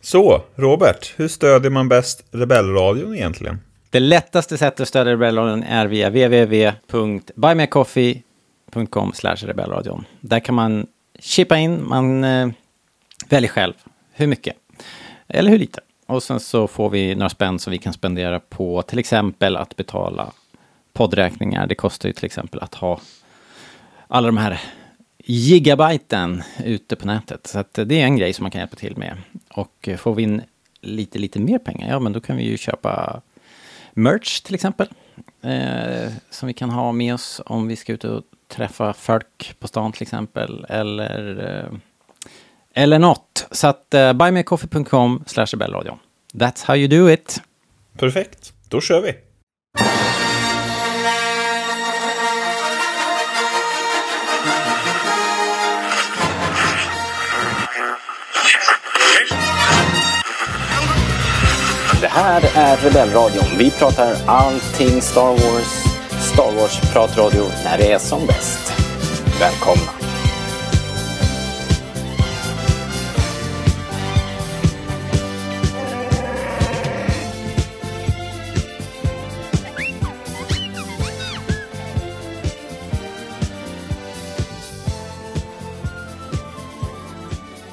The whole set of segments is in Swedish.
Så, Robert, hur stödjer man bäst Rebellradion egentligen? Det lättaste sättet att stödja Rebellradion är via www.buymeacoffee.com rebellradion. Där kan man chippa in, man eh, väljer själv hur mycket eller hur lite. Och sen så får vi några spänn som vi kan spendera på till exempel att betala poddräkningar. Det kostar ju till exempel att ha alla de här gigabyten ute på nätet. Så att det är en grej som man kan hjälpa till med. Och eh, får vi in lite, lite mer pengar, ja men då kan vi ju köpa merch till exempel. Eh, som vi kan ha med oss om vi ska ut och träffa folk på stan till exempel. Eller, eh, eller något. Så att eh, buymeacoffee.com slash rebellradion. That's how you do it. Perfekt, då kör vi. Här är Rebellradion. Vi pratar allting Star Wars. Star Wars-pratradio när det är som bäst. Välkomna!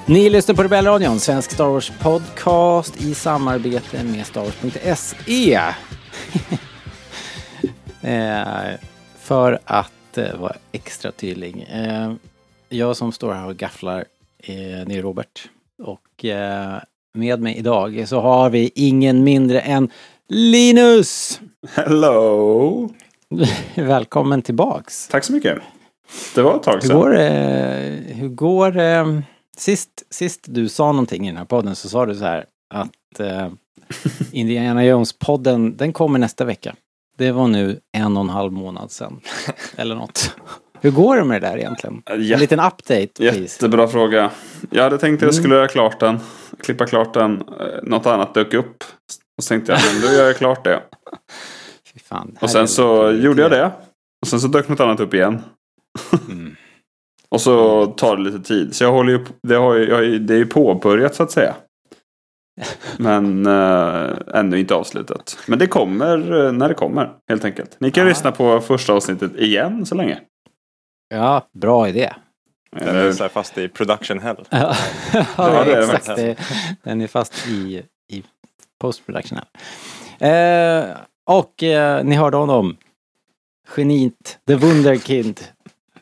Ni lyssnar på Rebellradion, svensk Star Wars podcast i samarbete med Star Wars.se. eh, för att eh, vara extra tydlig. Eh, jag som står här och gafflar, eh, det är Robert. Och med mig idag så har vi ingen mindre än Linus! Hello! Välkommen tillbaks! Tack så mycket. Det var ett tag Hur sedan. går? Hur går det? Sist, sist du sa någonting i den här podden så sa du så här att eh, Indiana Jones-podden, den kommer nästa vecka. Det var nu en och en halv månad sedan. Eller något. Hur går det med det där egentligen? En liten update, please. Jättebra fråga. Jag hade tänkt att jag skulle göra klart den. Klippa klart den. Eh, Något annat dök upp. Och så tänkte jag, men då gör jag klart det. Fan, Och sen så gjorde jag det. Och sen så dök något annat upp igen. Mm. Och så tar det lite tid. Så jag håller ju, på- det, har ju, jag, det är ju påbörjat så att säga. Men äh, ännu inte avslutat. Men det kommer eh, när det kommer helt enkelt. Ni kan Ja. lyssna på första avsnittet igen så länge. Ja, bra idé. Den är så fast i production hell. Ja, Ja, det är det exakt. Det, den är fast i, i post-production. här. Eh, och eh, ni hörde honom. Geniet, the wunderkind.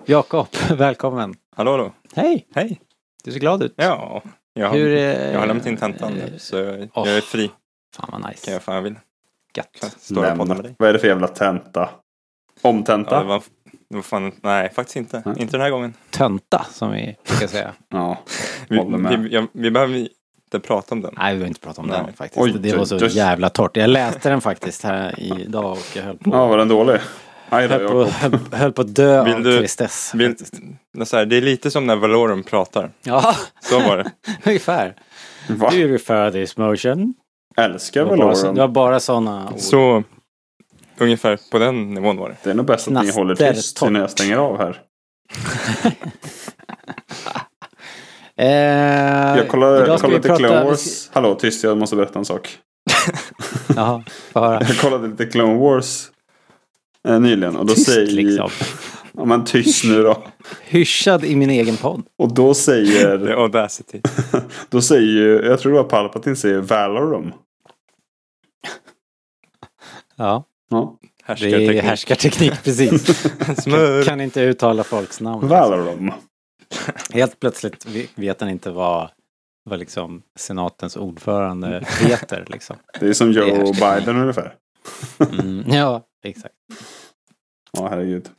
Jakob, välkommen. Hallå hallå. Hej, Hej. du ser glad ut. Ja. Jag har, Hur, eh, jag har lämnat in tentan nu så jag, åh. jag är fri. Fan vad Kan nice. jag fan jag vill. Kan Gött. stå och podda med dig. vad är det för jävla tenta? Omtenta? Ja, det var, det var fan, nej faktiskt inte. Nej. Inte den här gången. Tönta, som vi brukar säga. Ja. Vi, med. vi, jag, vi behöver inte prata om den. Nej, vi behöver inte prata om Nej. den faktiskt. Oj, det var så oj. jävla torrt. Jag läste den faktiskt här idag och jag höll på, Ja, var den dålig? Aj då, höll på, höll, höll på att dö Vill av du- tristess. Vill, faktiskt. det, är så här, det är lite som när Valorum pratar. Ja, Så var det. ungefär. Va? Do you refer this motion? Älskar så- det Valorum. var bara sådana ord. Så ungefär på den nivån var det. Det är nog bäst att ni håller tyst torrt. innan jag stänger av här. Eh, Jag kollade, ska kollade lite Clone Wars. Hallå, tyst, jag måste berätta en sak. Jaha. Jag kollade lite Clone Wars eh, nyligen. Och då Tyst säger... liksom. Ja, men tyst nu då. Hyschad i min egen podd. Och då säger... är Audacity. Då säger ju... Jag tror det var Palpatine säger Valorum. Ja, Ja. det är Härskarteknik. härskarteknik precis. Smör. kan inte uttala folks namn. Valorum. Helt plötsligt ve- vet han inte vad, vad liksom senatens ordförande heter liksom. Det är som är Joe härskarteknik. Biden ungefär. Mm, ja, exakt. Ja, herregud.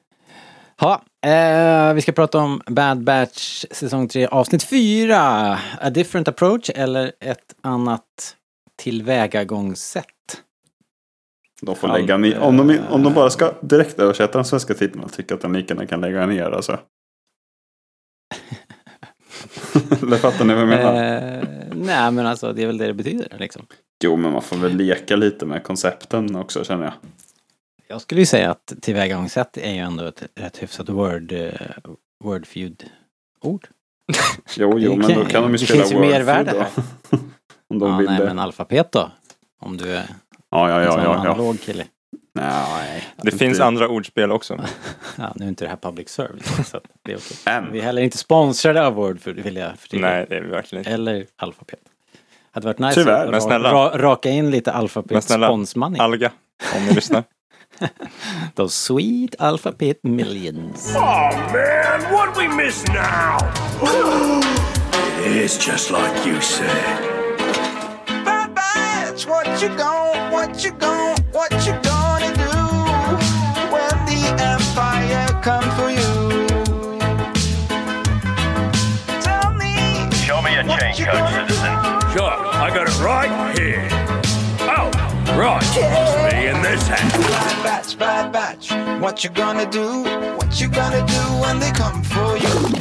Ha, eh, vi ska prata om Bad Batch säsong 3 avsnitt 4. A different approach eller ett annat tillvägagångssätt. De får Allt, lägga ner. Om de, om de bara ska direkt översätta de svenska titlarna tycker jag att de lika gärna kan lägga ner alltså. Eller fattar ni vad jag menar? Eh, nej men alltså det är väl det det betyder liksom. Jo, men man får väl leka lite med koncepten också känner jag. Jag skulle ju säga att tillvägagångssätt är ju ändå ett rätt hyfsat word, eh, word feud ord. Jo, jo, Det men då kan de ju det spela finns ju Food här. då. Om de ja, vill nej, det. men alfabet då? Om du är Ja, ja, en ja, sån ja. ja. analog kille. Nej, Det finns andra ordspel också. Ja, nu är inte det här public service, så att det är. Än. Vi är heller inte sponsrade av Word, för, vill jag förtydliga. Nej, det är vi verkligen inte. Eller alfabet. Hade varit nice Tyvärr, att ra- raka in lite alfabet sponsmoney. Alga, om ni lyssnar. Those sweet alphabet millions. Oh man, what we miss now? it is just like you said. Bad Batch, what you gon' what you gon' what you gonna do when the Empire come for you? Tell me. Show me a what chain you code, citizen. do? Sure, I got it right here. Right. Must be in this hat. Bad Batch, Bad Batch, what you gonna do? What you gonna do when they come for you?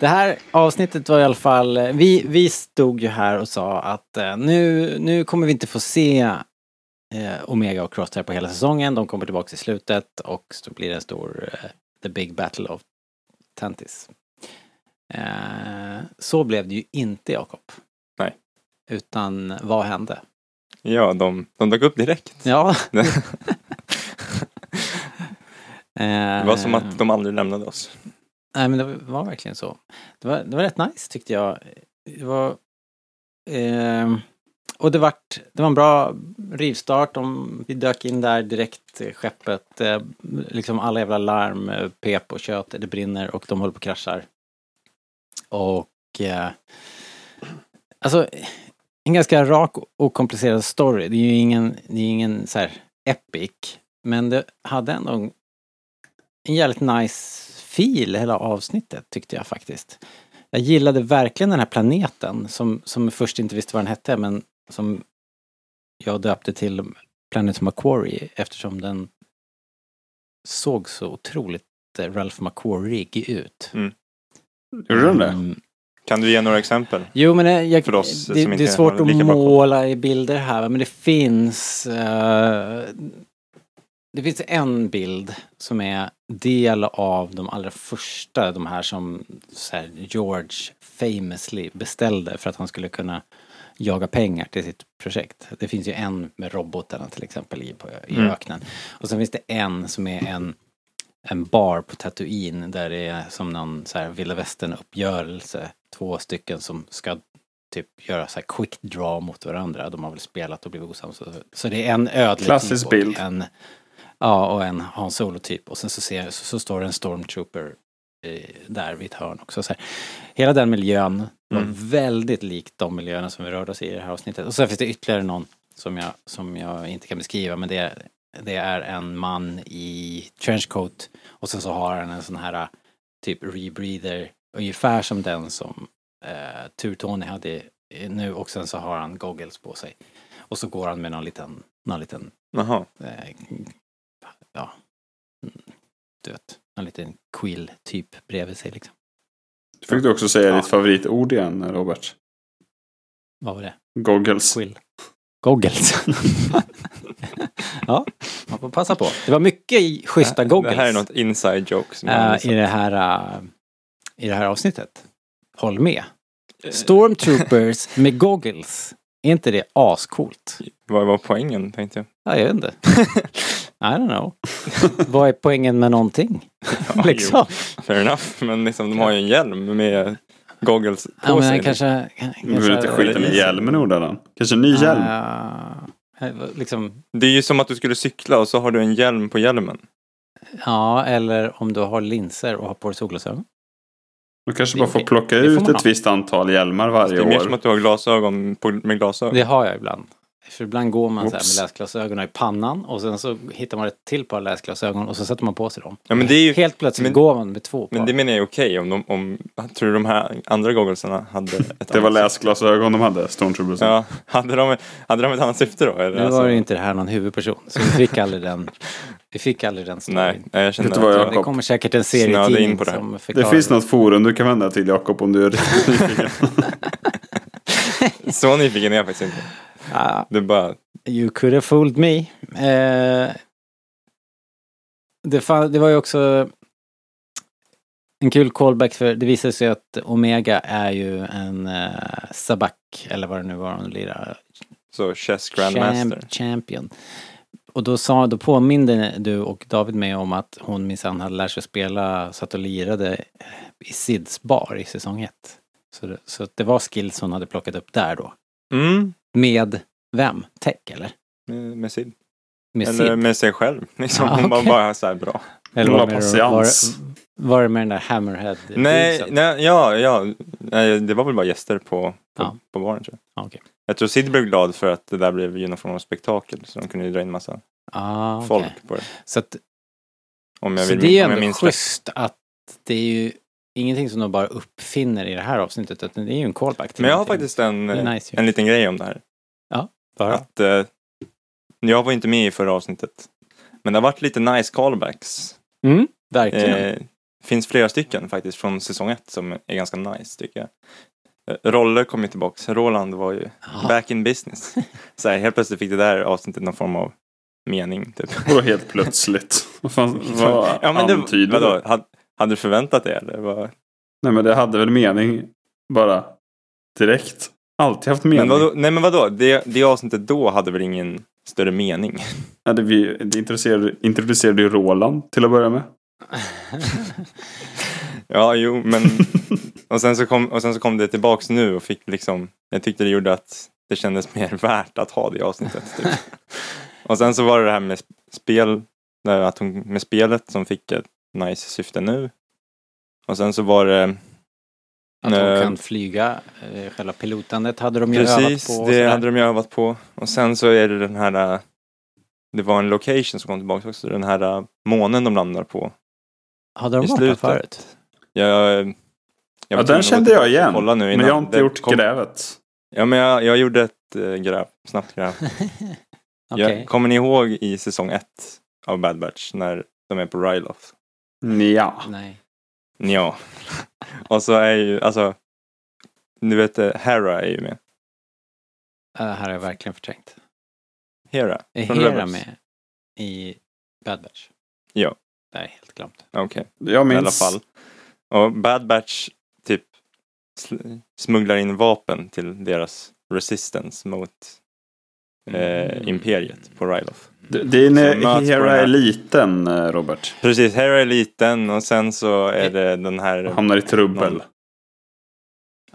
Det här avsnittet var i alla fall, vi, vi stod ju här och sa att eh, nu, nu kommer vi inte få se eh, Omega och Crosshair på hela säsongen. De kommer tillbaka i slutet och så blir det en stor eh, The Big Battle of Tantis. Eh, så blev det ju inte Jakob. Nej. Utan vad hände? Ja, de, de dök upp direkt. Ja. Det var som att de aldrig lämnade oss. Nej men det var verkligen så. Det var, det var rätt nice tyckte jag. Det var... ehm, och det vart, det var en bra rivstart. De, vi dök in där direkt, eh, skeppet, eh, liksom alla jävla larm, eh, pep och kött, det brinner och de håller på och kraschar. Och... Eh, alltså, en ganska rak och komplicerad story. Det är ju ingen, det är ingen så här epic. Men det hade ändå en, en jävligt nice feel hela avsnittet tyckte jag faktiskt. Jag gillade verkligen den här planeten som, som först inte visste vad den hette men som jag döpte till Planet Macquarie eftersom den såg så otroligt eh, Ralph McQuarrie ut. Gjorde de det? Kan du ge några exempel? Jo men det, jag, För oss det, som det inte är svårt att måla i bilder här men det finns eh, Det finns en bild som är del av de allra första, de här som här, George famously beställde för att han skulle kunna jaga pengar till sitt projekt. Det finns ju en med robotarna till exempel i, på, i Mm. öknen. Och sen finns det en som är en en bar på Tatooine där det är som någon så här vilda västern uppgörelse. Två stycken som ska typ göra så här quick draw mot varandra. De har väl spelat och blivit osams. Så, det är en ödlig Klassisk typ bild. och en Ja, och en Han Solo typ. Och sen så, ser, så, så står det en stormtrooper eh, där vid ett hörn också. Så här. Hela den miljön var Mm. väldigt likt de miljöerna som vi rörde oss i i det här avsnittet. Och sen finns det ytterligare någon som jag, som jag inte kan beskriva men det är, det är en man i trenchcoat och sen så har han en sån här typ rebreather ungefär som den som eh, Tur-Tony hade nu och sen så har han goggles på sig. Och så går han med någon liten, någon liten Jaha. eh, ja, du vet, en liten quill typ bredvid sig liksom. Fick du också säga Ja. ditt favoritord igen, Robert? Vad var det? Goggles. Quill. Goggles. ja, man får passa på. Det var mycket i schyssta goggles. Det här är något inside joke. Som har i, det här, eh, I det här avsnittet. Håll med. Eh. Stormtroopers med goggles. Är inte det ascoolt? Vad var poängen tänkte jag? Ja, jag vet inte. I don't know. Vad är poängen med någonting? Ja, liksom. jo, fair enough. Men liksom, de har ju en hjälm med goggles på Ja, men sig. han kanske... Du behöver inte skita med hjälmen Nordalan. Kanske en ny hjälm. Ah, liksom, Det är ju som att du skulle cykla och så har du en hjälm på hjälmen. ja, eller om du har linser och har på dig solglasögon. Man kanske bara får plocka det får ut man ha. ett visst antal hjälmar varje Det är mer som år. att du har glasögon på, med glasögon. Det har jag ibland. För ibland går man så här med läsglasögonen i pannan och sen så hittar man ett till par läsglasögon och så sätter man på sig dem. Ja, men det är ju, Helt plötsligt men- går man med två par. men det menar jag är okej om de, om, tror du de här andra gogglesarna hade ett Det var läsglasögon de hade, Stormtroopers. Ja, hade de, hade de ett annat syfte då? Eller? nu Alltså- var det inte det här någon huvudperson. Så vi fick aldrig den. Vi fick aldrig den storyn. Nej, jag att jag- det Det kommer säkert en serietidning det som Det förklarar. finns något forum du kan vända till Jakob om du är riktigt nyfiken. Så nyfiken är jag faktiskt inte. Ah, Det bara, You could have fooled me. Eh, det, fan, det var ju också En kul callback för det visar sig att Omega är ju en uh, Sabak, eller vad det nu var hon lirade. Så Chess Grandmaster. Champ, champion. Och då, sa, då påminde du och David mig om att hon minsann hade lärt sig spela, satt och lirade i Sids bar i säsong ett. Så det, så det var skills hon hade plockat upp där då. Mm. Med vem? Tech eller? Med, med Sid. Med Eller Sid? med sig själv. Liksom, Ah, hon var bara så här bra. Eller var, med, var, seans. var det med den där Hammerhead? Nej, nej, ja, ja. Nej, det var väl bara gäster på, på, Ja. på baren tror jag. Ah, okej. Jag tror Sid blev glad för att det där blev ju någon form av spektakel. Så de kunde ju dra in massa Ah, okej. folk på det. Så, att, Om jag, så vill, det är ju ändå schysst att det är ju ingenting som de bara uppfinner i det här avsnittet utan det är ju en callback till Men jag har faktiskt en, Det eh, nice en liten grej om det här. Bara. Att, eh, jag var inte med i förra avsnittet. Men det har varit lite nice callbacks. Mm, verkligen. Eh, finns flera stycken faktiskt från säsong ett som är ganska nice tycker jag. Eh, Roller kom ju tillbaks. Roland var ju Ja. back in business. Så här, helt plötsligt fick det där avsnittet någon form av mening. Typ. Vadå helt plötsligt? Vad fan, vad ja, men det, antyder vadå, du? Hade, du förväntat dig eller? Vad- Nej men det hade väl mening bara direkt. Alltid haft mening. Men vadå, nej men vadå, det, det avsnittet då hade väl ingen större mening? Ja, det, vi, det introducerade, introducerade ju Roland till att börja med. Ja, jo, men och sen, så kom, och sen så kom det tillbaks nu och fick liksom, jag tyckte det gjorde att det kändes mer värt att ha det avsnittet. Typ. och sen så var det det här med sp- spel, där att hon, med spelet som fick ett nice syfte nu. Och sen så var det, Att de eh, kan flyga, eh, själva pilotandet hade de ju övat precis, på. och det hade de ju övat på. Och sen så är det den här, äh, det var en location som kom tillbaka också, den här månen de landar på Hade de varit där förut? Jag, jag Ja, den kände jag igen. kolla nu Men jag har inte det gjort kom- grävet. Ja, men jag, jag gjorde ett äh, gräv, snabbt gräv. Okej. Jag, kommer ni ihåg i säsong ett av Bad Batch när de är på Ryloth? Ja. Nej. Ja. och så är ju, alltså, du vet, äh, Hera är ju med. Det här har jag verkligen förträngt. Hera? Är från Hera Rebels. med i Bad Batch? Ja. Det är helt glömt. Okej. Jag i alla minns. fall. Och Bad Batch typ smugglar in vapen till deras resistance mot eh, Mm. imperiet på Ryloth. På Hera är liten, eh, Robert. Precis, Hera är liten och sen så är det den här... Hamnar i trubbel. Någon-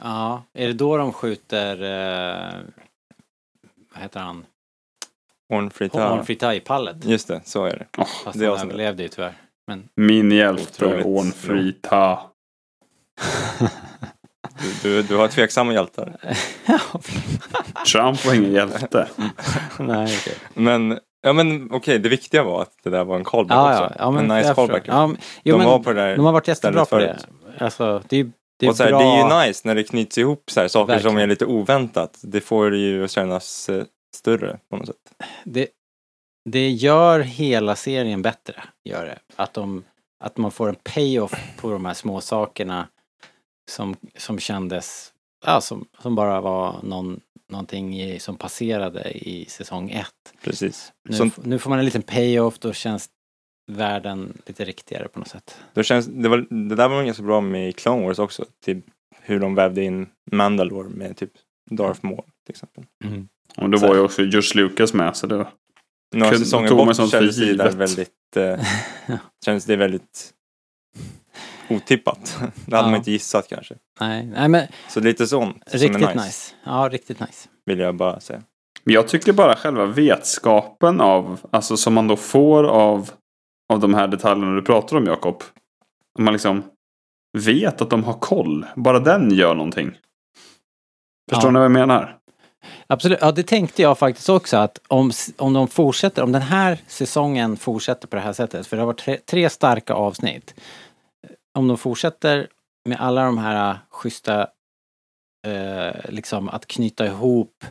Ja, är det då de skjuter, eh, vad heter han? Horn Frita. Horn Fritai-pallet. Just det, så är det. Fast det han överlevde ju tyvärr. Min hjälte, Otroligt Orn Frita. Du, du, du har tveksamma hjältar. Trump var ingen hjälte. Nej, okej. Men, ja men okej, det viktiga var att det där var en callback Ja, ja, också. ja, men en nice callback. Ja, men, jo, de men var på det där de har varit jättebra på det. Alltså, det är, det är och så här, bra. det är ju nice när det knyts ihop så här, saker som Verkligen. är lite oväntat. Det får det ju att kännas eh, större på något sätt. det, det gör hela serien bättre, gör det. Att, de, att man får en payoff på de här små sakerna som, som kändes, ja, som, som bara var någon, någonting i, som passerade i säsong ett. Precis. Nu, f- nu får man en liten payoff, då känns världen lite riktigare på något sätt. då känns, det, var, det där var ganska bra med Clone Wars också. Typ hur de vävde in Mandalore med typ Darth Maul till exempel. Och det Så var ju också George Lucas med. Så det var... Några säsonger bort som kändes för det väldigt, eh, kändes det väldigt otippat. Det hade Ja. man inte gissat kanske. Nej, nej men Så lite sånt som riktigt är nice. nice, Ja, riktigt nice. vill jag bara säga. Men jag tycker bara själva vetskapen av, alltså som man då får av, av de här detaljerna du pratar om Jakob. Om man liksom vet att de har koll. Bara den gör någonting. Förstår Ja. ni vad jag menar? Absolut, ja det tänkte jag faktiskt också att om, om de fortsätter, om den här säsongen fortsätter på det här sättet, för det har varit tre, tre starka avsnitt. Om de fortsätter med alla de här äh, schyssta, eh, liksom att knyta ihop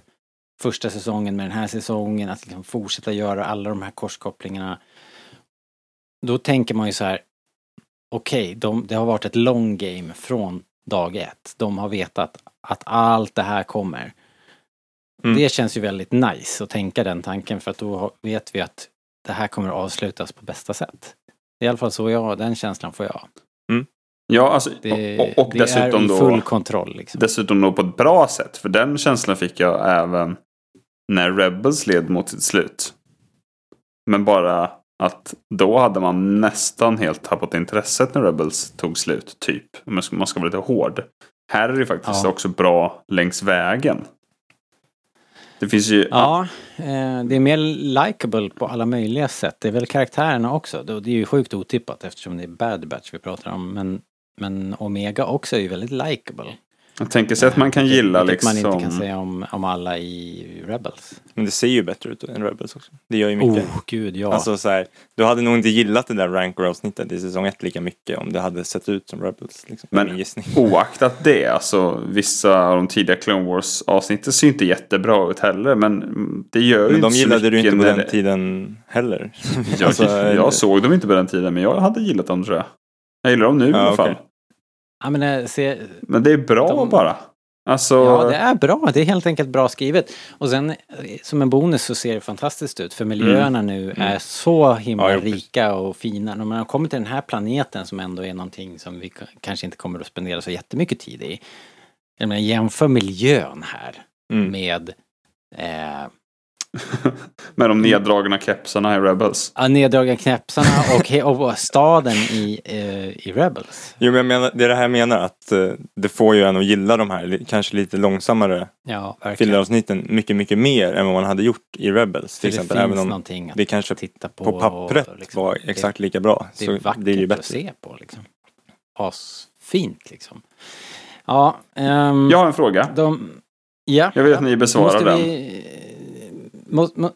första säsongen med den här säsongen, att liksom fortsätta göra alla de här korskopplingarna. Då tänker man ju så här, okej, de, det har varit ett long game från dag ett. De har vetat att allt det här kommer. Mm. Det känns ju väldigt nice att tänka den tanken för att då vet vi att det här kommer att avslutas på bästa sätt. I alla fall så jag, den känslan får jag. Ja, alltså, Det, och, och det dessutom är i då... full kontroll. Liksom. Dessutom då på ett bra sätt. För den känslan fick jag även när Rebels led mot sitt slut. Men bara att då hade man nästan helt tappat intresset när Rebels tog slut. Typ. Om man ska vara lite hård. Här är det faktiskt Ja. också bra längs vägen. Det finns ju... Ja, eh, det är mer likable på alla möjliga sätt. Det är väl karaktärerna också. Det det är ju sjukt otippat eftersom det är Bad Batch vi pratar om. Men, men Omega också är ju väldigt likable. Jag tänker sig att man kan gilla Vilket liksom... man inte kan säga om, om alla i Rebels. Men det ser ju bättre ut än Rebels också. Det gör ju mycket. Oh, gud ja. Alltså så här, du hade nog inte gillat det där Ranker-avsnittet i säsong 1 lika mycket om det hade sett ut som Rebels. Liksom, Men-. Oaktat det, alltså vissa av de tidiga Clone Wars avsnitten ser inte jättebra ut heller. Men det gör ju Men de inte så gillade du inte på den det- tiden heller. Jag, Alltså, jag såg dem inte på den tiden, men jag hade gillat dem tror jag. Jag gillar dem nu i Ja, alla fall. Ja, men, eh, se, Men det är bra De- bara. Alltså, ja, det är bra. Det är helt enkelt bra skrivet. Och sen eh, som en bonus så ser det fantastiskt ut. För miljöerna nu är så himla Mm. Ja, rika och fina. När man har kommit till den här planeten som ändå är någonting som vi kanske inte kommer att spendera så jättemycket tid i. Jag menar, jämför miljön här Mm. med eh, med de neddragna kepsarna i Rebels. ja, neddragna knäpsarna och, och staden i, eh, i Rebels. Jo, men jag menar, det är det här jag menar, att eh, det får ju en att gilla de här kanske lite långsammare Ja, verkligen. filleravsnitten mycket, mycket mer än vad man hade gjort i Rebels. Till det exempel, finns även om någonting att det kanske titta på. på pappret och liksom, var exakt lika bra. Det, det så är vackert det är ju att se på liksom. Asfint liksom. Ja, ehm, Jag har en fråga. de... Ja. Jag vill ja. att ni besvarar den. Vi, må, må,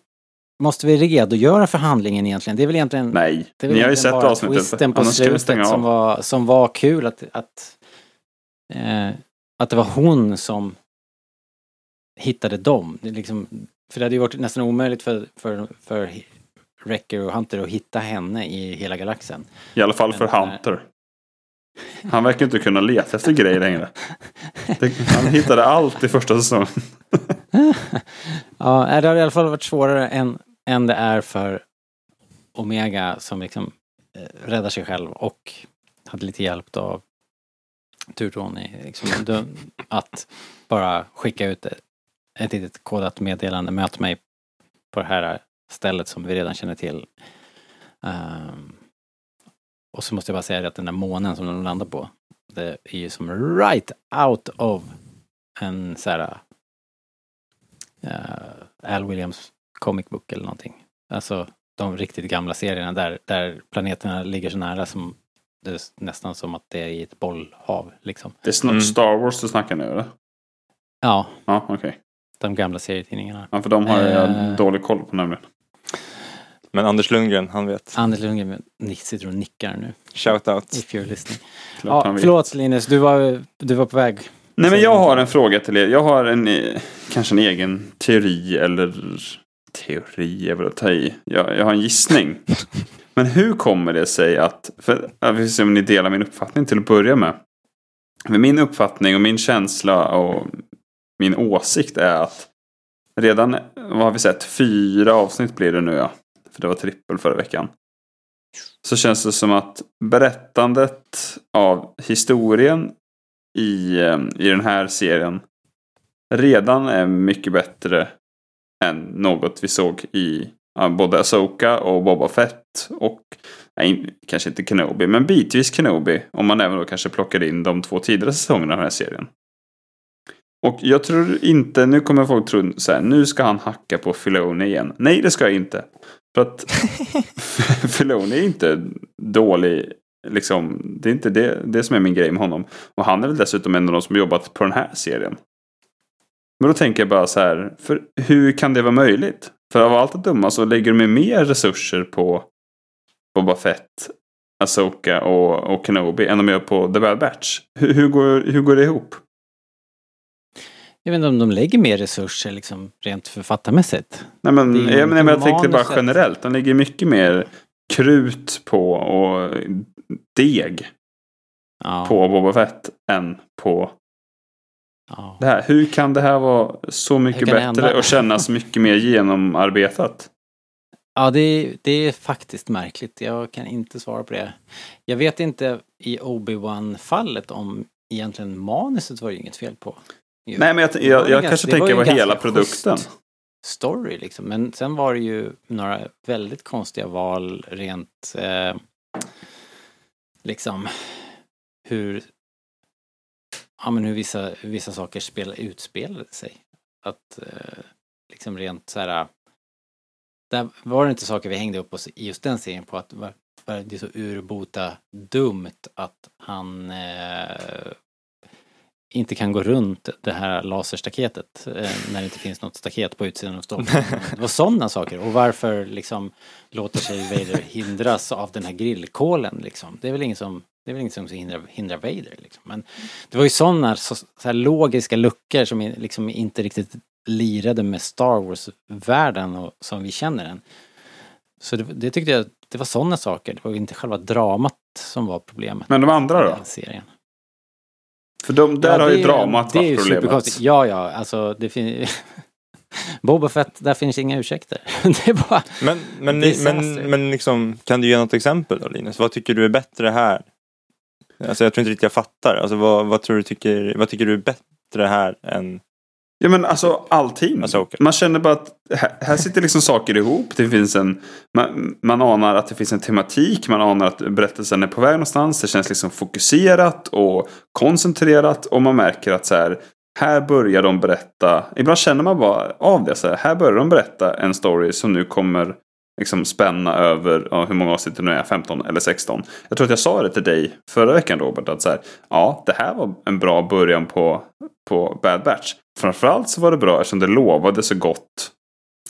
måste vi redogöra för handlingen egentligen? Det är väl egentligen... Nej, Det är väl ni har ju sett avsnittet. twisten på Annars slutet som var, som var kul att, att, eh, att det var hon som hittade dem. Det liksom, för det hade ju varit nästan omöjligt för, för, för Wrecker och Hunter att hitta henne i hela galaxen. I alla fall för Men, eh, Hunter. Han verkar inte kunna leta efter grejer längre. Det, han hittade allt i första säsongen. Ja, det har i alla fall varit svårare än, än det är för Omega som liksom eh, räddar sig själv och hade lite hjälp av Turtoni liksom, att bara skicka ut ett, ett litet kodat meddelande, möt mig på det här stället som vi redan känner till. Ehm, och så måste jag bara säga det att den där månen som de landar på, det är ju som right out of en så här Al Williams comic book eller någonting. Alltså de riktigt gamla serierna där, där planeterna ligger så nära som det är nästan som att det är i ett bollhav liksom. Det är snart Mm. Star Wars du snackar nu eller? Ja, Ja, okej. de gamla serietidningarna. Ja, för de har jag Eh. dålig koll på nämligen. Men Anders Lundgren, han vet. Anders Lundgren sitter och nickar nu. Shout out. If you're listening. Klart Ja, förlåt Linus, du var, du var på väg. Nej men jag har en fråga till er. Jag har en, eh, kanske en egen teori eller teori är väl att ta i. Jag, jag har en gissning. men hur kommer det sig att, för jag vill se om ni delar min uppfattning till att börja med. Men min uppfattning och min känsla och min åsikt är att redan, vad har vi sett, fyra avsnitt blir det nu ja. För det var trippel förra veckan. Så känns det som att berättandet av historien i, eh, i den här serien redan är mycket bättre än något vi såg i både Asoka och Boba Fett och nej, kanske inte Kenobi, men bitvis Kenobi. Om man även då kanske plockar in de två tidigare säsongerna av den här serien. Och jag tror inte, nu kommer folk tro så här, nu ska han hacka på Filoni igen. Nej, det ska jag inte. För att Filoni är inte dålig, liksom, det är inte det, det som är min grej med honom. Och han är väl dessutom en av de som jobbat på den här serien. Men då tänker jag bara så här, för hur kan det vara möjligt? För av allt att döma så lägger de ju mer resurser på Boba Fett, Asoka och, och Kenobi än de gör på The Bad Batch. Hur, hur, går, hur går det ihop? Jag vet inte om de lägger mer resurser liksom rent författarmässigt. Nej men, jag, men, jag tänkte bara generellt. De lägger mycket mer krut på och deg Ja, på Boba Fett än på ja. det här. Hur kan det här vara så mycket bättre och kännas mycket mer genomarbetat? Ja, det är, det är faktiskt märkligt. Jag kan inte svara på det. Jag vet inte i Obi-Wan-fallet om egentligen manuset var det inget fel på. Nej, men jag, jag, jag ganska- kanske tänker på hela produkten. Story liksom. Men sen var det ju några väldigt konstiga val rent eh, liksom hur ja, men hur vissa, vissa saker spel, utspelade sig. Att eh, liksom rent så här där var det inte saker vi hängde upp oss i just den serien på att var, var det är så urbota dumt att han eh, inte kan gå runt det här laserstaketet eh, när det inte finns något staket på utsidan av stolpen. Det var sådana saker. Och varför liksom låter sig Vader hindras av den här grillkolen liksom. Det är väl ingen som det är väl inget som hindrar, hindrar Vader liksom. Men det var ju sådana så, så här logiska luckor som liksom inte riktigt lirade med Star Wars-världen och som vi känner den. Så det, det tyckte jag, det var sådana saker. Det var inte själva dramat som var problemet. Men de andra då? serien. För de, där Ja, har ju dramat Det är ju varit problemet. Ja, ja, alltså det finns... Boba Fett, där finns inga ursäkter. det är bara... Men, men, Disaster. men, men liksom, kan du ge något exempel då Linus? Vad tycker du är bättre här? Alltså jag tror inte riktigt jag fattar. Alltså vad, vad tror du tycker, vad tycker du är bättre här än Ja men alltså allting. Ahsoka. Man känner bara att här, här sitter liksom saker ihop. Det finns en, man, man anar att det finns en tematik. Man anar att berättelsen är på väg någonstans. Det känns liksom fokuserat och koncentrerat. Och man märker att så här, här börjar de berätta. Ibland känner man bara av det. Så här, här börjar de berätta en story som nu kommer liksom spänna över, ja, hur många avsnitt det nu är, 15 eller 16. Jag tror att jag sa det till dig förra veckan Robert, att så här, ja, det här var en bra början på, på Bad Batch. Framförallt så var det bra eftersom det lovade så gott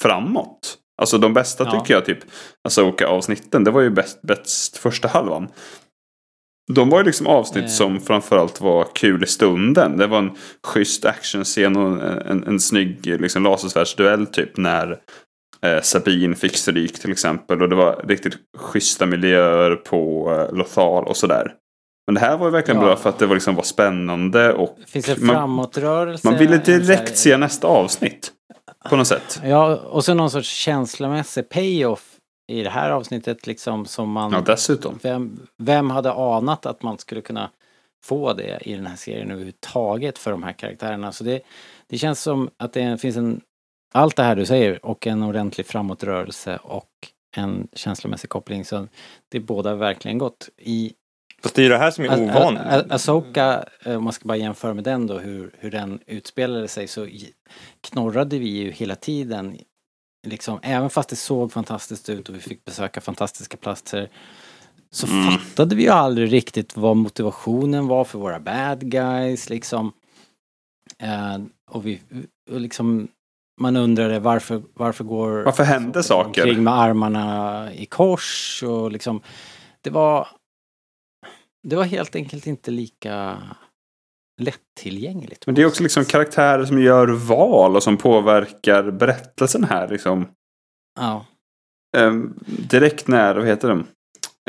framåt. Alltså de bästa Ja. tycker jag, typ Asoka-avsnitten, det var ju bäst, bäst första halvan. De var ju liksom avsnitt Eh. som framförallt var kul i stunden. Det var en schysst actionscen och en, en, en snygg liksom, lasersvärdsduell typ när eh, Sabine fick stryk till exempel. Och det var riktigt schyssta miljöer på eh, Lothal och sådär. Men det här var ju verkligen Ja. bra för att det var, liksom, var spännande och Finns det man, framåtrörelse? man ville så här- direkt se nästa avsnitt. På något sätt. Ja, och så någon sorts känslomässig payoff i det här avsnittet liksom som man... Ja, dessutom. vem, vem hade anat att man skulle kunna få det i den här serien överhuvudtaget för de här karaktärerna? Så det, det känns som att det finns en... Allt det här du säger och en ordentlig framåtrörelse och en känslomässig koppling. Så det är båda verkligen gott. I Fast det är ju det här som är ovanligt. Asoka, eh, om man ska bara jämföra med den då, hur, hur den utspelade sig så knorrade vi ju hela tiden. Liksom, även fast det såg fantastiskt ut och vi fick besöka fantastiska platser så Mm. fattade vi ju aldrig riktigt vad motivationen var för våra bad guys liksom. Eh, och vi, och liksom, man undrade varför, varför går Varför Asoka saker? omkring med armarna i kors och liksom det var det var helt enkelt inte lika lättillgängligt. Men det är också liksom karaktärer som gör val och som påverkar berättelsen här. Liksom. Ja. Ehm, direkt när, vad heter de?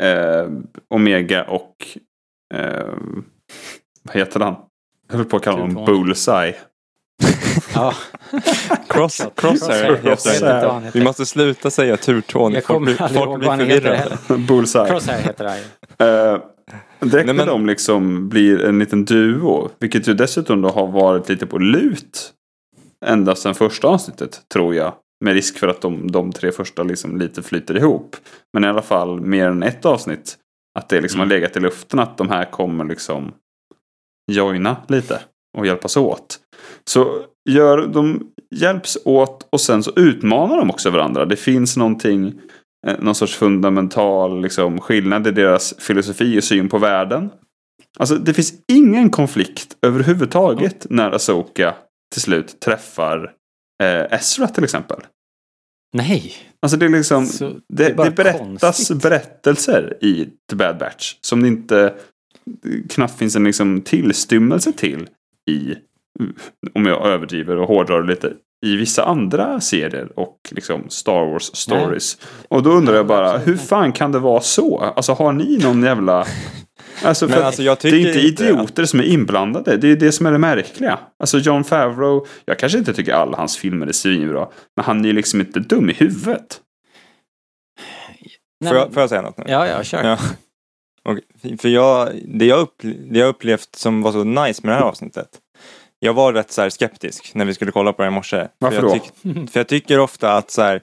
Ehm, Omega och ehm, vad heter han? Jag höll på att kalla honom. Bullseye. ja. Cross, crosshair heter. Vi måste sluta säga turtån. Jag Folk kommer blir, aldrig folk ihåg vad han heter heller. Bullseye. Crosshair heter han ju. Eh, direkt när men- de liksom blir en liten duo. Vilket ju dessutom då har varit lite på lut. Ända sedan första avsnittet tror jag. Med risk för att de, de tre första liksom lite flyter ihop. Men i alla fall mer än ett avsnitt. Att det liksom Mm. har legat i luften att de här kommer liksom joina lite. Och hjälpas åt. Så gör, de hjälps åt och sen så utmanar de också varandra. Det finns någonting någon sorts fundamental liksom, skillnad i deras filosofi och syn på världen. Alltså det finns ingen konflikt överhuvudtaget när Asoka till slut träffar eh, Ezra till exempel. Nej. Alltså det är liksom, Så det, det det, berättas konstigt. berättelser i The Bad Batch som det inte knappt finns en liksom tillstymmelse till i, om jag överdriver och hårdrar lite, i vissa andra serier och liksom Star Wars stories. Och då undrar jag bara, hur fan kan det vara så? Alltså har ni någon jävla... Alltså, för alltså, jag det är inte inte idioter som är inblandade. Det är det som är det märkliga. Alltså John Favreau, jag kanske inte tycker alla hans filmer är svinbra. Men han är ju liksom inte dum i huvudet. Nej, Får jag, får jag säga något nu? Ja, ja, kör. Ja. Och, för jag, det jag, upple- det jag upplevt som var så nice med det här avsnittet. Jag var rätt så skeptisk när vi skulle kolla på det här i morse. Varför för jag då? tyck- för jag tycker ofta att så här,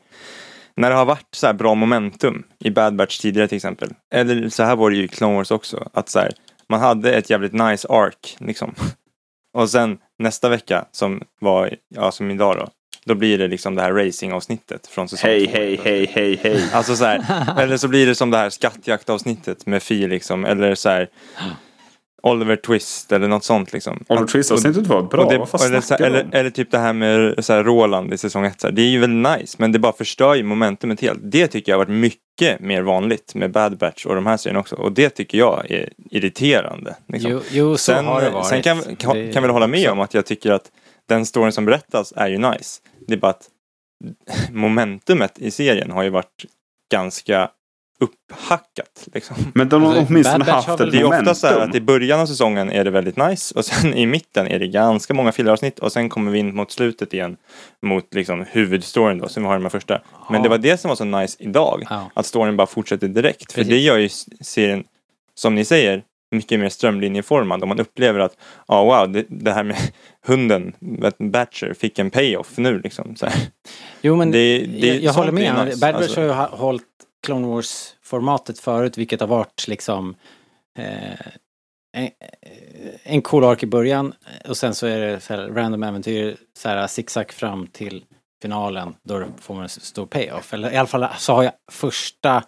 när det har varit så här bra momentum i Bad Batch tidigare till exempel. Eller så här var det ju i Clone Wars också. Att så här, man hade ett jävligt nice arc liksom. Och sen nästa vecka som var, ja som idag då. Då blir det liksom det här racingavsnittet från säsong Hej, två. hej, hej, hej, hej. Alltså så här, eller så blir det som det här skattjaktavsnittet med Fi liksom, eller så här Oliver Twist eller något sånt liksom. Oliver Twist-avsnittet var bra. och det, Vad fan eller, så, eller, eller typ det här med så här Roland i säsong ett. Så här, det är ju väldigt nice, men det bara förstör ju momentumet helt. Det tycker jag har varit mycket mer vanligt med Bad Batch och de här serierna också. Och det tycker jag är irriterande. Liksom. Jo, jo, så sen, har det varit. sen kan, kan, kan väl hålla med om att jag tycker att den storyn som berättas är ju nice. Det är bara att momentumet i serien har ju varit ganska upphackat. Liksom. Men de har Alltså, åtminstone haft ett väl- Det är momentum. ofta så här att i början av säsongen är det väldigt nice och sen i mitten är det ganska många filleravsnitt och sen kommer vi in mot slutet igen mot liksom huvudstoryn då som vi har i de första. Men Ja. det var det som var så nice idag. Ja. Att storyn bara fortsätter direkt. För Precis. det gör ju serien, som ni säger, mycket mer strömlinjeformad. Om man upplever att, ja wow, det, det här med hunden, Batcher, fick en payoff nu liksom. Så här. Jo, men Det- det- jag, jag håller med. nice, Bad Batch alltså. har ju hållit Clone Wars-formatet förut, vilket har varit liksom eh, en, en cool ark i början och sen så är det så här random äventyr, så här zigzag fram till finalen då får man en stor payoff. Eller i alla fall så har jag första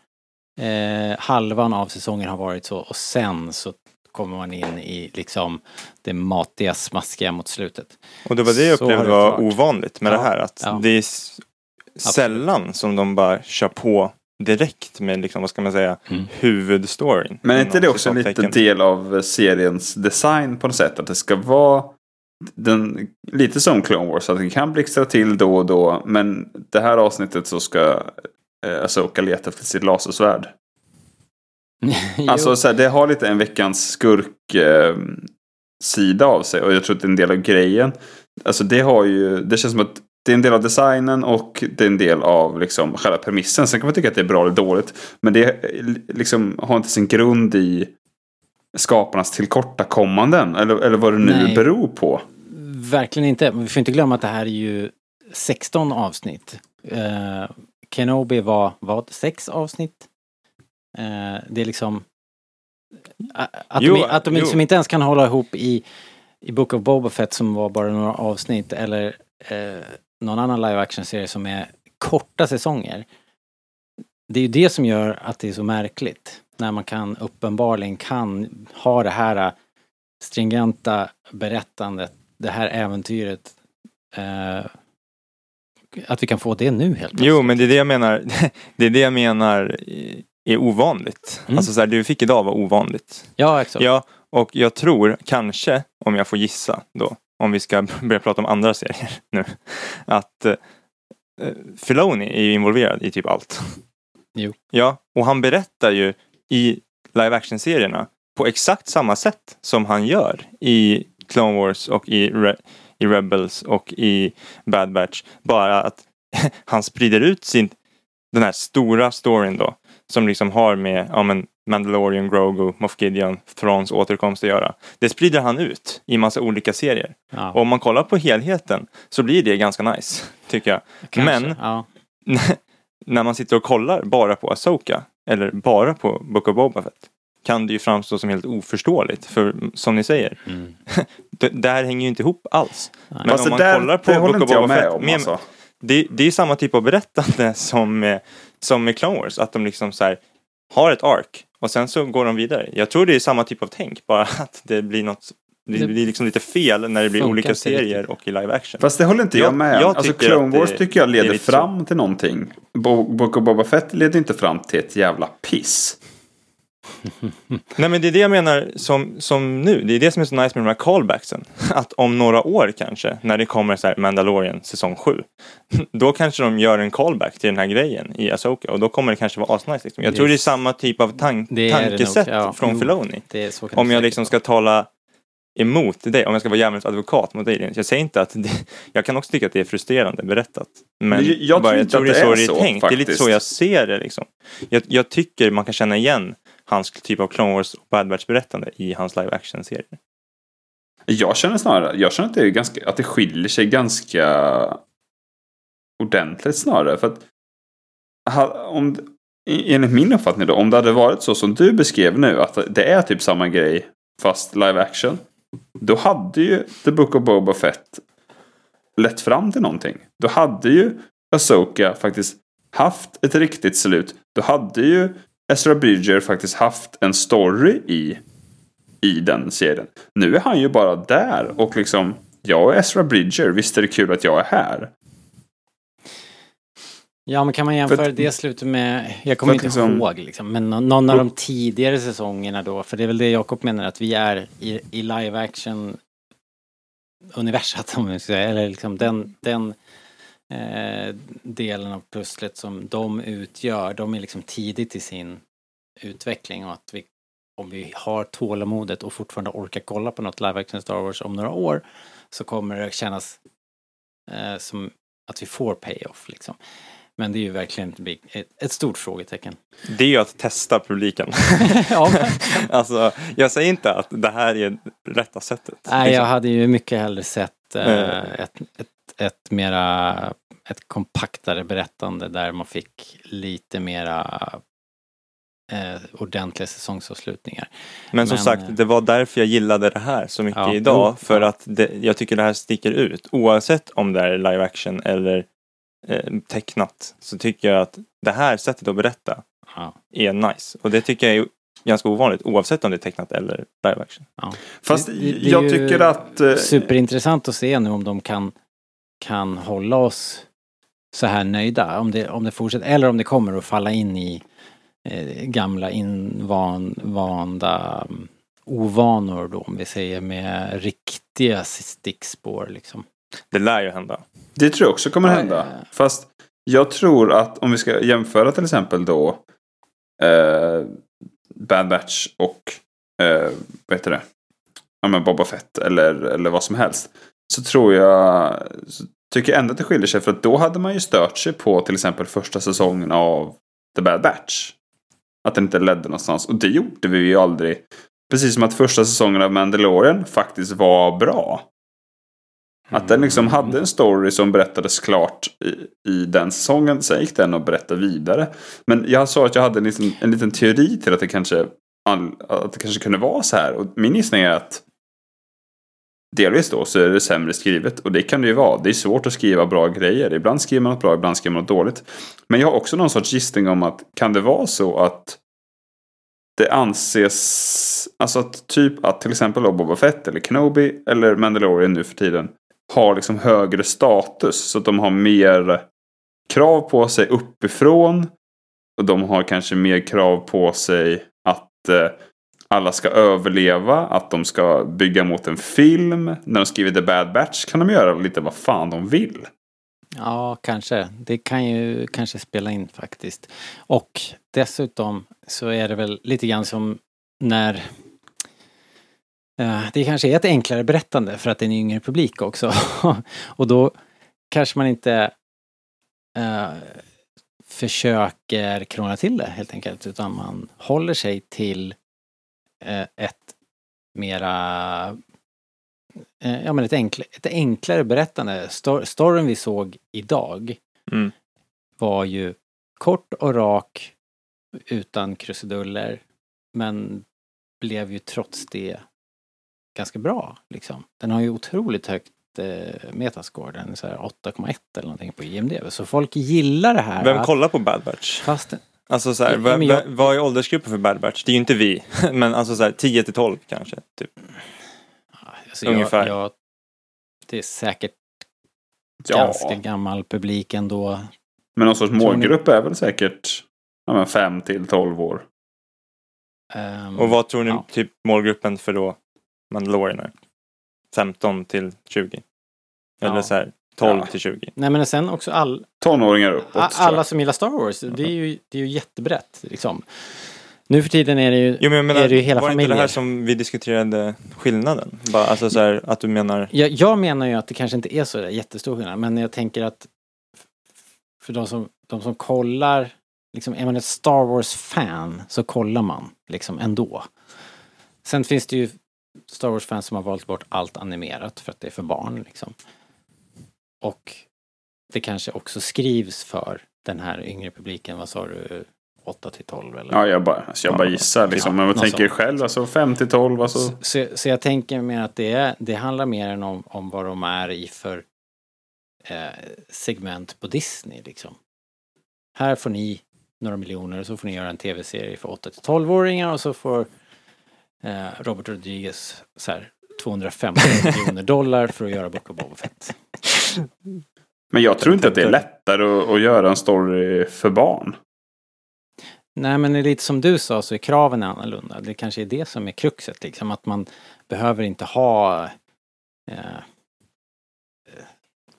eh, halvan av säsongen har varit så och sen så kommer man in i liksom det matiga, smaskiga mot slutet. Och det var det jag upplevde var ovanligt med Ja, det här. Att ja. det är sällan som de bara kör på direkt med, liksom, vad ska man säga, Mm. huvudstoryn. Men är inte det också lite citattecken. del av seriens design på något sätt? Att det ska vara den, lite som Clone Wars, att den kan blixtra till då och då. Men det här avsnittet så ska eh, Asoka leta efter sitt lasersvärd. Alltså så här, det har lite en veckans skurk eh, sida av sig och jag tror att det är en del av grejen. Alltså det har ju, det känns som att det är en del av designen och det är en del av liksom själva premissen. Sen kan man tycka att det är bra eller dåligt. Men det liksom har inte sin grund i skaparnas tillkortakommanden. Eller, eller vad det nu Nej. beror på. Verkligen inte. Vi får inte glömma att det här är ju 16 avsnitt. Eh, Kenobi var, vad, sex avsnitt? Eh, det är liksom... Att Jo, de, att de liksom inte ens kan hålla ihop i, i Book of Boba Fett som var bara några avsnitt eller eh, någon annan live action-serie som är korta säsonger. Det är ju det som gör att det är så märkligt. När man kan uppenbarligen kan ha det här eh, stringenta berättandet, det här äventyret. Eh, att vi kan få det nu helt plötsligt. Jo, men det är det jag menar. Det är det jag menar är ovanligt. Mm. Alltså så här, det vi fick idag var ovanligt. Ja, exakt. Ja, och jag tror kanske, om jag får gissa då, om vi ska börja prata om andra serier nu, att eh, Filoni är ju involverad i typ allt. Jo. Ja, och han berättar ju i live action-serierna på exakt samma sätt som han gör i Clone Wars och i, Re- i Rebels och i Bad Batch. Bara att han sprider ut sin, den här stora storyn då, som liksom har med ja, men Mandalorian, Grogu, Moff Gideon, Thrones återkomst att göra. Det sprider han ut i massa olika serier. Ja, Och om man kollar på helheten så blir det ganska nice, tycker jag. kanske. men- Ja. När man sitter och kollar bara på Asoka eller bara på Book of Boba Fett kan det ju framstå som helt oförståeligt. För som ni säger, Mm. det, här hänger ju inte ihop alls. Men Fast om man där kollar på Book of Boba med Fett, om. med- Alltså. det, det är samma typ av berättande som med, som med Clone Wars. Att de liksom så här, har ett ark och sen så går de vidare. Jag tror det är samma typ av tänk, bara att det blir något det blir liksom lite fel när det blir olika serier och i live action. Fast det håller inte jag, Jag- med jag. Alltså tycker Clone att det- Wars tycker jag leder fram till någonting. Bo- Book of Boba Fett leder inte fram till ett jävla piss. Nej men det är det jag menar som, som nu. Det är det som är så nice med de här callbacksen. Att om några år kanske, när det kommer så här Mandalorian säsong 7. Då kanske de gör en callback till den här grejen i Asoka och då kommer det kanske vara asnice. Liksom. Jag Det- tror det är samma typ av tank, Det tankesätt nog, ja. från. Filoni. Om jag liksom ska tala emot dig, om jag ska vara djävulens advokat mot aliens. Jag säger inte att det, jag kan också tycka att det är frustrerande berättat. Men jag- jag bara, tror jag inte tror att det är så det det är så, tänkt. Det är lite faktiskt. så jag ser det liksom. Jag, jag tycker man kan känna igen hans typ av Clone Wars och Bad Batch berättande i hans live action-serie. Jag känner snarare, jag känner att det, är ganska, att det skiljer sig ganska ordentligt snarare. För att om, enligt min uppfattning då, om det hade varit så som du beskrev nu, att det är typ samma grej fast live action. Då hade ju The Book of Boba Fett lett fram till någonting. Då hade ju Asoka faktiskt haft ett riktigt slut. Då hade ju Ezra Bridger faktiskt haft en story i i den serien. Nu är han ju bara där och liksom jag är Ezra Bridger, visst är det kul att jag är här. Ja, men kan man jämföra För det slutet med, jag kommer inte liksom- ihåg liksom, men nå- någon av de tidigare säsongerna då, för det är väl det Jakob menar att vi är i, i live action universat om vi ska säga, eller liksom den, den eh, delen av pusslet som de utgör, de är liksom tidigt i sin utveckling och att vi, om vi har tålamodet och fortfarande orkar kolla på något live action Star Wars om några år så kommer det kännas eh, som att vi får payoff liksom. Men det är ju verkligen ett, stort frågetecken. Det är ju att testa publiken. ja, alltså, jag säger inte att det här är rätta sättet. nej, liksom. jag hade ju mycket hellre sett eh, Eh. ett, ett, ett mera ett kompaktare berättande där man fick lite mera eh, ordentliga säsongsavslutningar. Men som Men, sagt, eh, det var därför jag gillade det här så mycket Ja, idag. jo, för ja. att det, jag tycker det här sticker ut. Oavsett om det är live action eller eh, tecknat så tycker jag att det här sättet att berätta Ja. är nice. Och det tycker jag är ganska ovanligt oavsett om det är tecknat eller live action. Fast Det- det- det är jag tycker att... eh, Superintressant att se nu om de kan, kan hålla oss så här nöjda. Om det, om det fortsätter, eller om det kommer att falla in i eh, gamla invanda mm, ovanor då, om vi säger med riktiga stickspår liksom. Det lär ju hända. Det tror jag också kommer Ja, hända. ja, ja. Fast jag tror att om vi ska jämföra till exempel då eh, Bad Batch och eh, vad heter det? Ja, men Boba Fett eller, eller vad som helst. Så tror jag, så tycker ändå att det skiljer sig. För att då hade man ju stört sig på till exempel första säsongen av The Bad Batch. Att den inte ledde någonstans. Och det gjorde vi ju aldrig. Precis som att första säsongen av Mandalorian faktiskt var bra. Att den liksom hade en story som berättades klart i, i den säsongen. Sen gick den och berättade vidare. Men jag sa att jag hade en liten, en liten teori till att det, kanske, att det kanske kunde vara så här. Och min gissning är att delvis då så är det sämre skrivet. Och det kan det ju vara. Det är svårt att skriva bra grejer. Ibland skriver man något bra, ibland skriver man något dåligt. Men jag har också någon sorts gissning om att kan det vara så att det anses, alltså att typ att till exempel Boba Fett eller Kenobi eller Mandalorian nu för tiden har liksom högre status. Så att de har mer krav på sig uppifrån. Och de har kanske mer krav på sig att eh, alla ska överleva. Att de ska bygga mot en film. När de skriver The Bad Batch kan de göra lite vad fan de vill. Ja, kanske. Det kan ju kanske spela in faktiskt. Och dessutom så är det väl lite grann som när eh, det kanske är ett enklare berättande för att det är en yngre publik också. Och då kanske man inte eh, försöker krångla till det helt enkelt utan man håller sig till ett mera eh, ja men ett, enkl, ett enklare berättande. Stor, storyn vi såg idag Mm. var ju kort och rak utan krusiduller men blev ju trots det ganska bra liksom. Den har ju otroligt högt eh, metascore, den är så här 8,1 eller någonting på IMDB. Så folk gillar det här. Vem kollar på Bad Batch? Fast Alltså så här, Ja, jag- vad- vad är åldersgruppen för Bad Batch? Det är ju inte vi. Men alltså så här 10 till 12 kanske. Typ. alltså Ungefär. Jag, jag, det är säkert Ja, ganska gammal publik ändå. men någon sorts Tror ni- målgrupp är väl säkert ja, men 5 till 12 år. Ehm, Och vad tror ni ja. typ målgruppen för då Mandalorian är? 15 till 20? Eller Ja. så här 12 Ja. till 20? Nej men sen också all, Tonåringar uppåt. A-. Alla som gillar Star Wars, det är ju, det är ju jättebrett liksom. Nu för tiden är det ju, Jo men jag menar, är det ju hela var det inte det här som vi diskuterade skillnaden? Bara, alltså så här, att du menar... Jag, jag menar ju att det kanske inte är så där jättestor skillnad, men jag tänker att för de som, de som kollar, liksom, är man ett Star Wars-fan så kollar man liksom ändå. Sen finns det ju Star Wars-fans som har valt bort allt animerat för att det är för barn liksom. Och det kanske också skrivs för den här yngre publiken, vad sa du, 8 till 12 eller? Ja, jag bara, alltså jag bara gissar liksom. Ja, Men vad tänker sånt. själv? Alltså 5 till 12, alltså. Så, så, så jag tänker mer att det, är, det handlar mer än om, om vad de är i för eh, segment på Disney liksom. Här får ni några miljoner och så får ni göra en tv-serie för 8 till 12-åringar och så får eh, Robert Rodriguez så här 250 miljoner dollar för att göra Book of Boba Fett. Men jag tror inte att det är lättare att, att göra en story för barn. Nej men lite som du sa så är kraven annorlunda. Det kanske är det som är kruxet liksom att man behöver inte ha eh,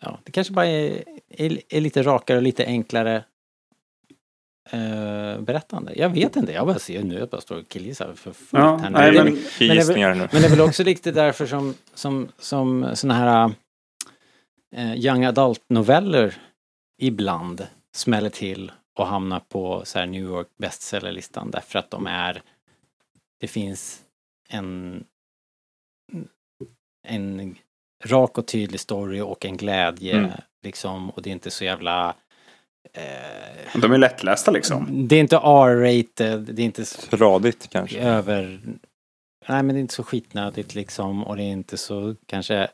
Ja, det kanske bara är, är, är lite rakare och lite enklare eh, berättande. Jag vet inte, jag bara ser nu, jag bara står och killgissar för fullt Ja, här. nej, men- men det väl- men det är väl också lite därför som, som, som såna här eh, young adult-noveller ibland smäller till och hamnar på så här New York bestsellerlistan därför att de är det finns en en rak och tydlig story och en glädje Mm. liksom och det är inte så jävla eh, De är lättlästa liksom. det är inte R-rated, det är inte så Radigt kanske. över... Nej men det är inte så skitnödigt liksom och det är inte så kanske...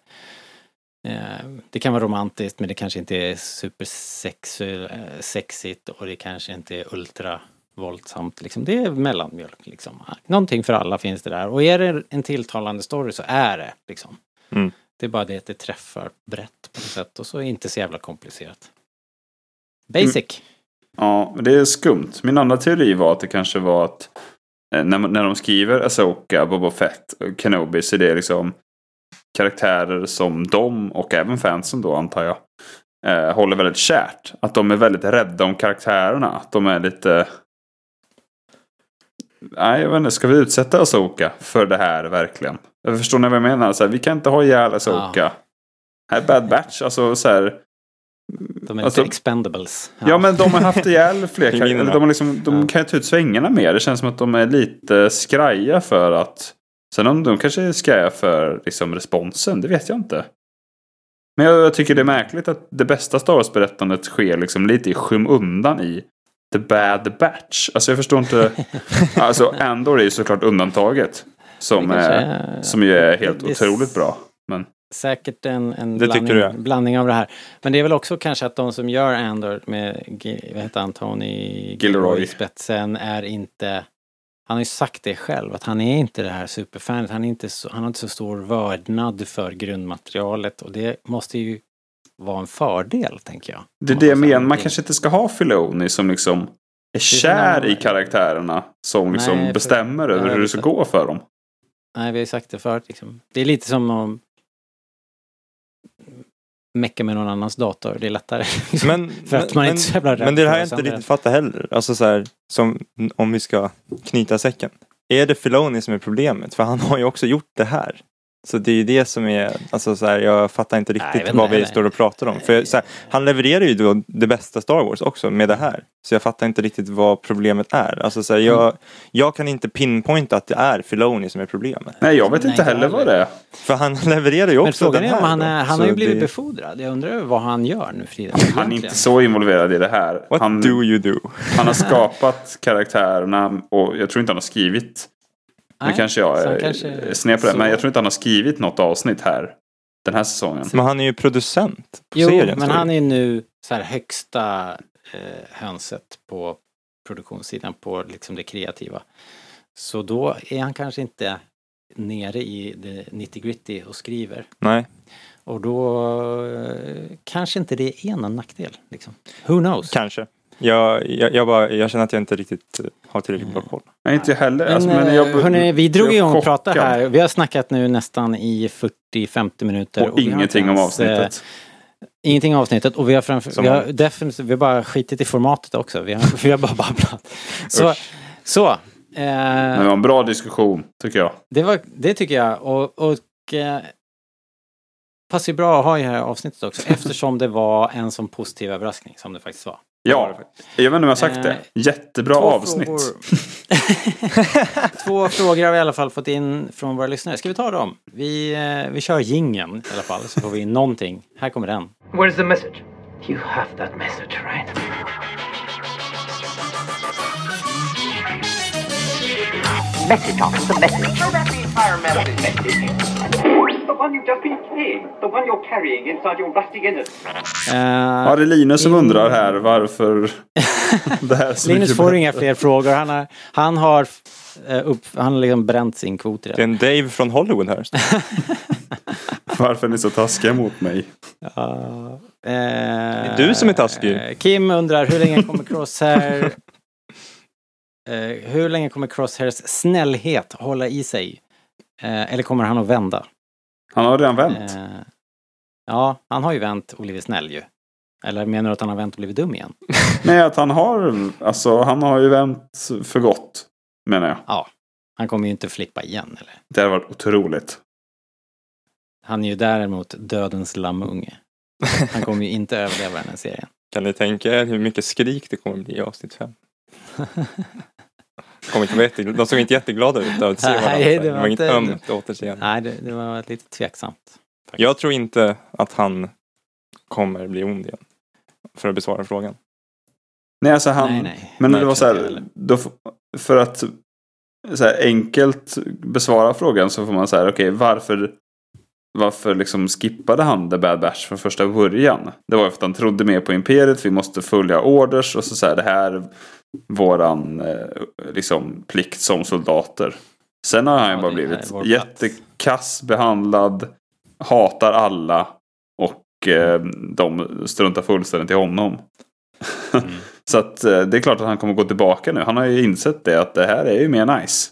Eh, det kan vara romantiskt men det kanske inte är supersexigt och det kanske inte är ultra våldsamt liksom. Det är mellanmjölk liksom. Någonting för alla finns det där och är det en tilltalande story så är det liksom. Mm. Det är bara det att det träffar brett på något sätt och så är det inte så jävla komplicerat. Basic. Ja, men det är skumt. Min andra teori var att det kanske var att eh, när, när de skriver Asoka, Boba Fett Kenobi så är det liksom karaktärer som de och även fansen då antar jag eh, håller väldigt kärt. Att de är väldigt rädda om karaktärerna. Att de är lite... Nej, jag vet inte. Ska vi utsätta Asoka för det här verkligen? Jag förstår ni vad jag menar? Så här, vi kan inte ha ihjäl Asoka. Här är Bad Batch. Alltså så här... De är Alltså- lite expendables. Ja. men de har haft ihjäl fler karaktärer. De, liksom, de Ja. kan ju ta ut svängarna mer. Det känns som att de är lite skraja för att... Sen om de kanske är skraja för liksom, responsen, det vet jag inte. Men jag, jag tycker det är märkligt att det bästa Star Wars-berättandet sker liksom lite i skymundan i The Bad Batch. Alltså jag förstår inte. alltså Andor är ju såklart undantaget. Som, är, är- som ju är helt det otroligt bra. Men säkert en, en blandning, blandning av det här. Men det är väl också kanske att de som gör Andor med, vad heter han, Tony Gilroy. i spetsen är inte han har ju sagt det själv, att han är inte det här superfanet. Han, är inte så, han har inte så stor vördnad för grundmaterialet och det måste ju vara en fördel, tänker jag. Det är Om det jag menar. Man kanske inte ska ha Filoni som liksom är kär i karaktärerna. Som liksom Nej, för- bestämmer över hur det ska gå för dem. Nej, vi har ju sagt det förut liksom. Det är lite som att mecka med någon annans dator. Det är lättare. Men, För att man men, inte jävla rädd men det är det här jag inte riktigt fattar heller. Alltså så här, som om vi ska knyta säcken. Är det Filoni som är problemet? För han har ju också gjort det här. Så det är ju det som är, alltså så här, jag fattar inte Nej, jag riktigt vet vad inte vi heller. står och pratar om. För så här, han levererar ju då det bästa Star Wars också med det här. Så jag fattar inte riktigt vad problemet är. Alltså så här, Mm. jag, jag kan inte pinpointa att det är Filoni som är problemet. Nej, jag vet Nej, inte heller vad det är. För han levererar ju Men också frågan den är här. om han, då. är, han Så har ju blivit det- befordrad. Jag undrar vad han gör nu för tiden. Han är inte så involverad i det här. What Han, do you do? han har skapat karaktärerna och jag tror inte han har skrivit. Nu kanske jag är kanske- sned på det. så- Men jag tror inte han har skrivit något avsnitt här. Den här säsongen. Men han är ju producent på Jo, serien. men han är nu så här högsta eh, hönset på produktionssidan, på liksom det kreativa. Så då är han kanske inte nere i det 90 gritty och skriver. Nej. Och då eh, kanske inte det är någon nackdel. Liksom. Who knows? Kanske. Jag, jag, jag, bara, jag känner att jag inte riktigt eh, har tillräckligt bra koll. Nej, inte jag heller. Men, Alltså, men jag, eh, hörni, vi drog jag igång och pratade här. Vi har snackat nu nästan i 40-50 minuter. Och har ingenting inte om ens, eh, avsnittet. Ingenting om avsnittet och vi har, framför, Som vi har definitivt, vi har bara skitit i formatet också. Vi har, vi har bara babblat. Så, Usch. så Men det Eh, var en bra diskussion, tycker jag. det, var, det tycker jag. Och, och eh, passar ju bra att ha i det här avsnittet också eftersom det var en sån positiv överraskning som det faktiskt var. Ja, jag vet inte om jag har sagt det. Eh, Jättebra Två avsnitt. Frågor. Två frågor har vi i alla fall fått in från våra lyssnare. Ska vi ta dem? Vi, eh, vi kör gingen i alla fall så får vi in någonting. Här kommer den. Where's the message? You have that message, right? Message the message. Throw back the entire message. One you've just been carrying. The one you're carrying inside your rusty innards. Eh, Ja, det är Linus som undrar här varför det här är så Linus får bättre. inga fler frågor. Han har, han har, eh, upp, han har liksom bränt sin kvot Det är redan. en Dave från Hollywood här. Varför är ni så taskiga mot mig? det är du som är taskig. Kim undrar hur länge kommer Crosshair eh, hur länge kommer Crosshairs snällhet hålla i sig? Eh, eller kommer han att vända? Han har redan vänt. Eh, ja, han har ju vänt och blivit snäll ju. Eller menar du att han har vänt och blivit dum igen? Nej, att han har, alltså han har ju vänt för gott. Menar jag. Ja. Han kommer ju inte flippa igen eller? Det hade varit otroligt. Han är ju däremot dödens lammunge. Han kommer ju inte överleva den här serien. Kan ni tänka er hur mycket skrik det kommer bli i avsnitt 5? kom inte jätte, de såg inte jätteglada ut av att se varandra. Nej, det var, var inget ömt återseende. Nej, det, det, var lite tveksamt. Faktiskt. Jag tror inte att han kommer bli ond igen. För att besvara frågan. Nej, alltså han... Nej, nej. Men nej, det var så här, då, för att så här, enkelt besvara frågan så får man säga, okej, okay, varför varför liksom skippade han The Bad Batch från första början? Det var ju för att han trodde mer på Imperiet, vi måste följa orders och så, säger det här våran eh, liksom plikt som soldater. Sen har han ju Ja, bara blivit jättekass behandlad, hatar alla och eh, de struntar fullständigt i honom. Mm. Så att eh, det är klart att han kommer gå tillbaka nu. Han har ju insett det att det här är ju mer nice.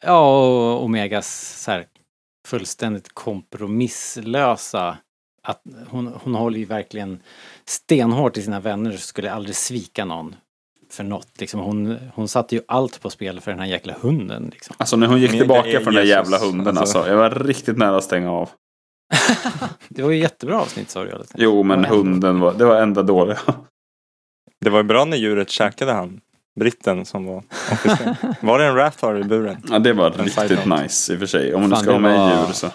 Ja, och Omegas så här, fullständigt kompromisslösa. Att hon, hon håller ju verkligen stenhårt i sina vänner och skulle aldrig svika någon för något. Liksom, hon, hon satte ju allt på spel för den här jäkla hunden. Liksom. Alltså när hon gick tillbaka från den där jävla hunden alltså. alltså. Jag var riktigt nära att stänga av. Det var ju jättebra avsnitt sa du. Jo men hunden var, det var enda dåliga. Det var ju bra när djuret käkade han. Britten som var officer. Var det en Rathar i buren? Ja det var En riktigt nice i och för sig. Om du Fan, ska ha med var- djur så.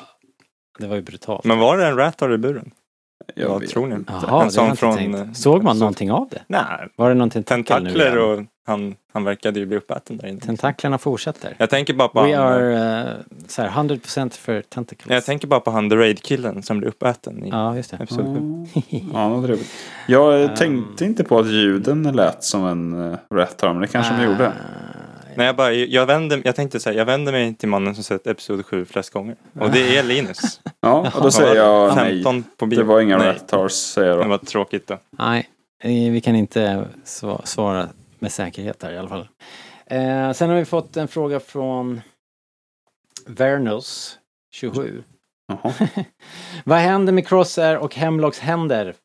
Det var ju brutalt. Men var det en Rathar i buren? Jag Vad vet. tror ni? Jaha, en sån inte från... tänkt. eh, Såg man så- någonting av det? Nej, Var det någon tentakel nu tentakler och han, han verkade ju bli uppäten där inne. Tentaklerna fortsätter. Jag tänker bara på We han, are uh, så här 100% för tentacles. Jag tänker bara på han The Raid-killen som blev uppäten i Ja, just det. episod 7. Mm. Ja, vad trevligt. Jag eh, Um. tänkte inte på att ljuden lät som en uh, rätt men det kanske de gjorde. Nej, jag, bara, jag, vänder, jag tänkte säga, jag vänder mig till mannen som sett episod 7 flest gånger. Och det är Linus. Ja, och då säger jag nej. 15 på bio. Det var inga nej. Rattars säger jag Det då. var tråkigt då. Nej, eh, vi kan inte sva- svara med säkerhet där i alla fall. Eh, sen har vi fått en fråga från Vernus 27. Jaha. Vad händer med Crossair och Hemlocks händer?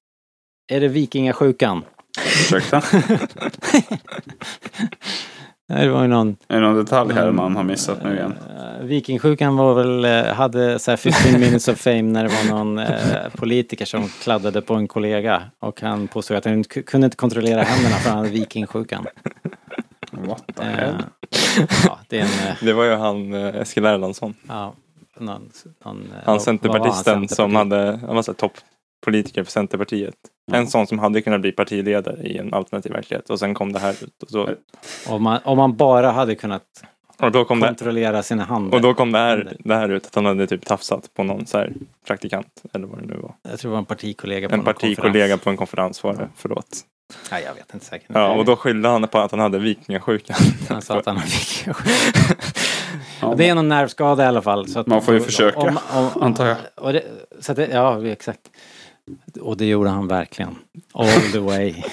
Är det vikingasjukan? Ursäkta? Nej, det var ju någon... Är det någon detalj här man har missat nu igen? Uh, Vikingsjukan var väl, eh, hade så här 15 minutes of fame när det var någon eh, politiker som kladdade på en kollega och han påstod att han inte kunde inte kontrollera händerna för han hade vikingsjukan. What the Eh, hell? ja, det är en... eh, Det var ju han eh, Eskil Erlandsson. Ja, någon, någon, eh, Han centerpartisten var som hade, han var så här toppolitiker för Centerpartiet. En sån som hade kunnat bli partiledare i en alternativ verklighet. Och sen kom det här ut. Och, så, Om man, om man bara hade kunnat och då kom det kontrollera sina händer. och då kom det här, det här ut att han hade typ tafsat på någon så här praktikant eller vad det nu var. Jag tror det var en partikollega på En någon partikollega konferens. på en konferens var det, förlåt. Nej, jag vet inte säkert. Ja, och då skyllde han på att han hade vikingasjukan. Han sa att han hade vikingasjukan. Och det är någon nervskada i alla fall. Så att Man får ju försöka, om, om, antar jag. Och det, så att det, ja, exakt. Och det gjorde han verkligen. All the way.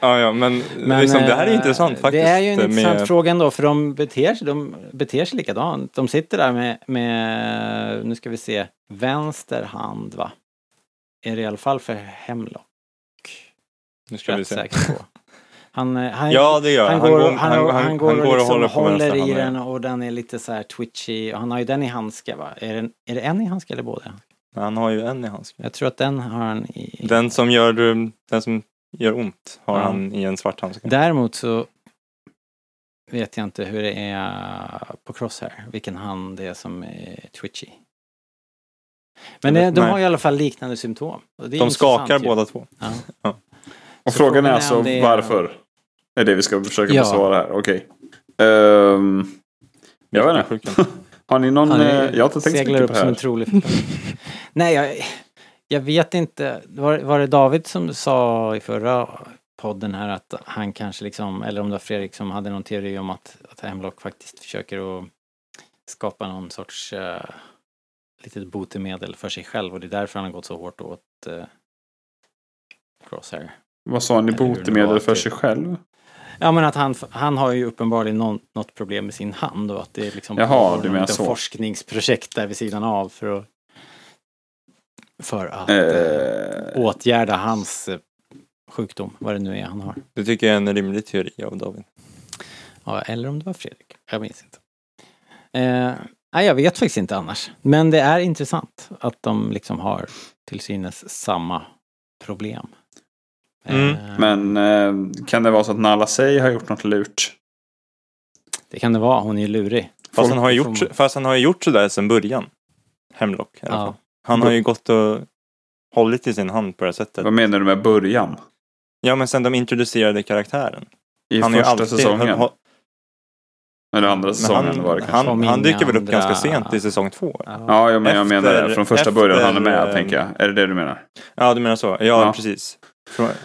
Ja, ja, men, Men, liksom, det här är eh, intressant faktiskt. Det är ju en intressant med- fråga ändå, för de beter sig, de beter sig likadant. De sitter där med, med, nu ska vi se, vänster hand va? Är det i alla fall för Hemlock? Nu ska vi Rätt se. säker på. Han, eh, han, Ja, det gör han. han. går, han, han- han, han- går går och liksom håller håller i den och den är lite så här twitchy. Och han har ju den i handske va? Är det, är det en i handske eller båda? Han har ju en i handsken. Jag tror att den har han i... Den som gör, um, den som gör ont har Ja. han i en svart handske. Däremot så vet jag inte hur det är på Crosshair. Vilken hand det är som är twitchy. Men det, de nej. har i alla fall liknande symptom. Och det är De skakar ju. båda två. Ja. Och Så frågan är alltså är- varför? är det vi ska försöka Ja. besvara här. Okej. Ehm, jag vet inte. Har ni någon? Han eh, är- jag har inte tänkt så mycket upp på som det här. trolig. Nej, jag, jag vet inte. Var, var det David som sa i förra podden här att han kanske liksom, eller om det var Fredrik som hade någon teori om att, att Hemlock faktiskt försöker att skapa någon sorts uh, litet botemedel för sig själv och det är därför han har gått så hårt åt uh, Crosshair. Vad sa ni? Botemedel för typ. sig själv? Ja men att han, han har ju uppenbarligen någon, något problem med sin hand och att det är liksom Jaha, du menar så. forskningsprojekt där vid sidan av för att för att Eh, eh, åtgärda hans eh, sjukdom, vad det nu är han har. Det tycker jag är en rimlig teori av David. Ja, eller om det var Fredrik, jag minns inte. Eh, nej, jag vet faktiskt inte annars. Men det är intressant att de liksom har till synes samma problem. Mm, Men eh, kan det vara så att Nala Sey har gjort något lurt? Det kan det vara, hon är ju lurig. Fast han, har ju gjort, fast han har gjort sådär sedan början. Hemlock i alla Ja. fall. Han har ju gått och hållit i sin hand på det här sättet. Vad menar du med början? Ja men sen de introducerade karaktären. I han första alltid- säsongen? ha- Eller andra säsongen han, var det kanske? Han, han dyker väl upp inga ganska andra- sent i säsong två. Ja. Ja, men jag Efter- menar det. Från första början han är med, efter, tänker jag. Är det det du menar? Ja du menar så. Ja, Ja. precis.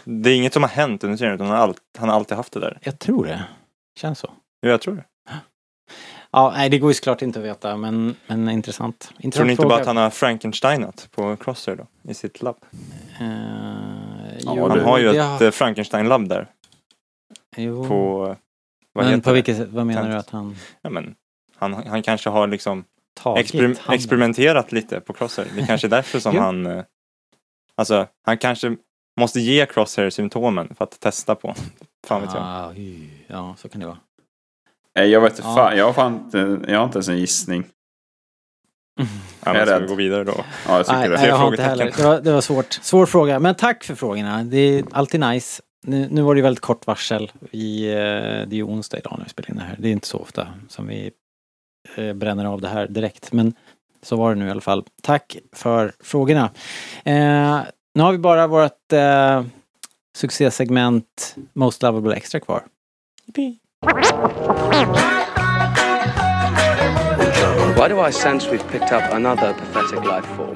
Det är inget som har hänt under serien utan han har, all, han har alltid haft det där. Jag tror det. Känns så. Jo, jag tror det. Ja, nej, det går ju såklart inte att veta, men, men intressant. intressant Tror ni inte fråga. bara att han har Frankensteinat på Crosser då? I sitt labb? Eh, Ja, jo, Han har ju ett eh, Frankenstein-labb där. Jo. På... Vad men heter på vilket sätt, vad menar Tent. du att han Ja, men, han, han kanske har liksom exper- experimenterat lite på Crosshair. Det är kanske är därför som han... eh, Alltså, han kanske måste ge Crosshair symptomen för att testa på. Fan vet jag. Ah, hy. ja, så kan det vara. Nej, jag vet inte. Ja. Fan, jag, har fan inte, jag har inte ens en gissning. Ja, jag är men ska vi rädd. gå vidare då? Ja, jag tycker Nej, det. nej, jag har inte heller. Det var, det var svårt. Svår fråga, men tack för frågorna. Det är alltid nice. Nu, nu var det ju väldigt kort varsel. Vi, eh, det är ju onsdag idag när vi spelar in det här. Det är inte så ofta som vi eh, bränner av det här direkt. Men så var det nu i alla fall. Tack för frågorna. Eh, nu har vi bara vårt eh, succésegment Most Lovable Extra kvar. Why do I sense we've picked up another pathetic life form?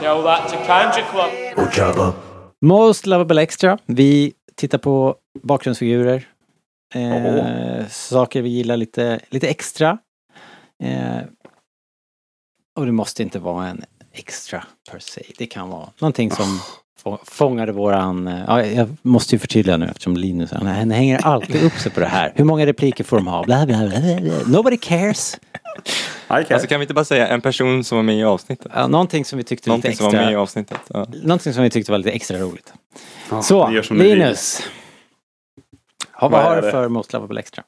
Tell that to Kanja Club. Most Lovable Extra. Vi tittar på bakgrundsfigurer. Eh, saker vi gillar lite, lite extra. Eh, och det måste inte vara en extra per se. Det kan vara någonting som få- fångade våran... eh, Ja, jag måste ju förtydliga nu eftersom Linus han, han hänger alltid upp sig på det här. Hur många repliker får de ha? Bla, bla, bla, bla. Nobody cares. Okej. Alltså kan vi inte bara säga en person som var med i avsnittet? Ja, någonting som vi tyckte lite Någonting som var med i extra... avsnittet. Ja. Någonting som vi tyckte var lite extra roligt. Ja, Så. Linus. Ja, vad Vad har du för Most Lovable Extra?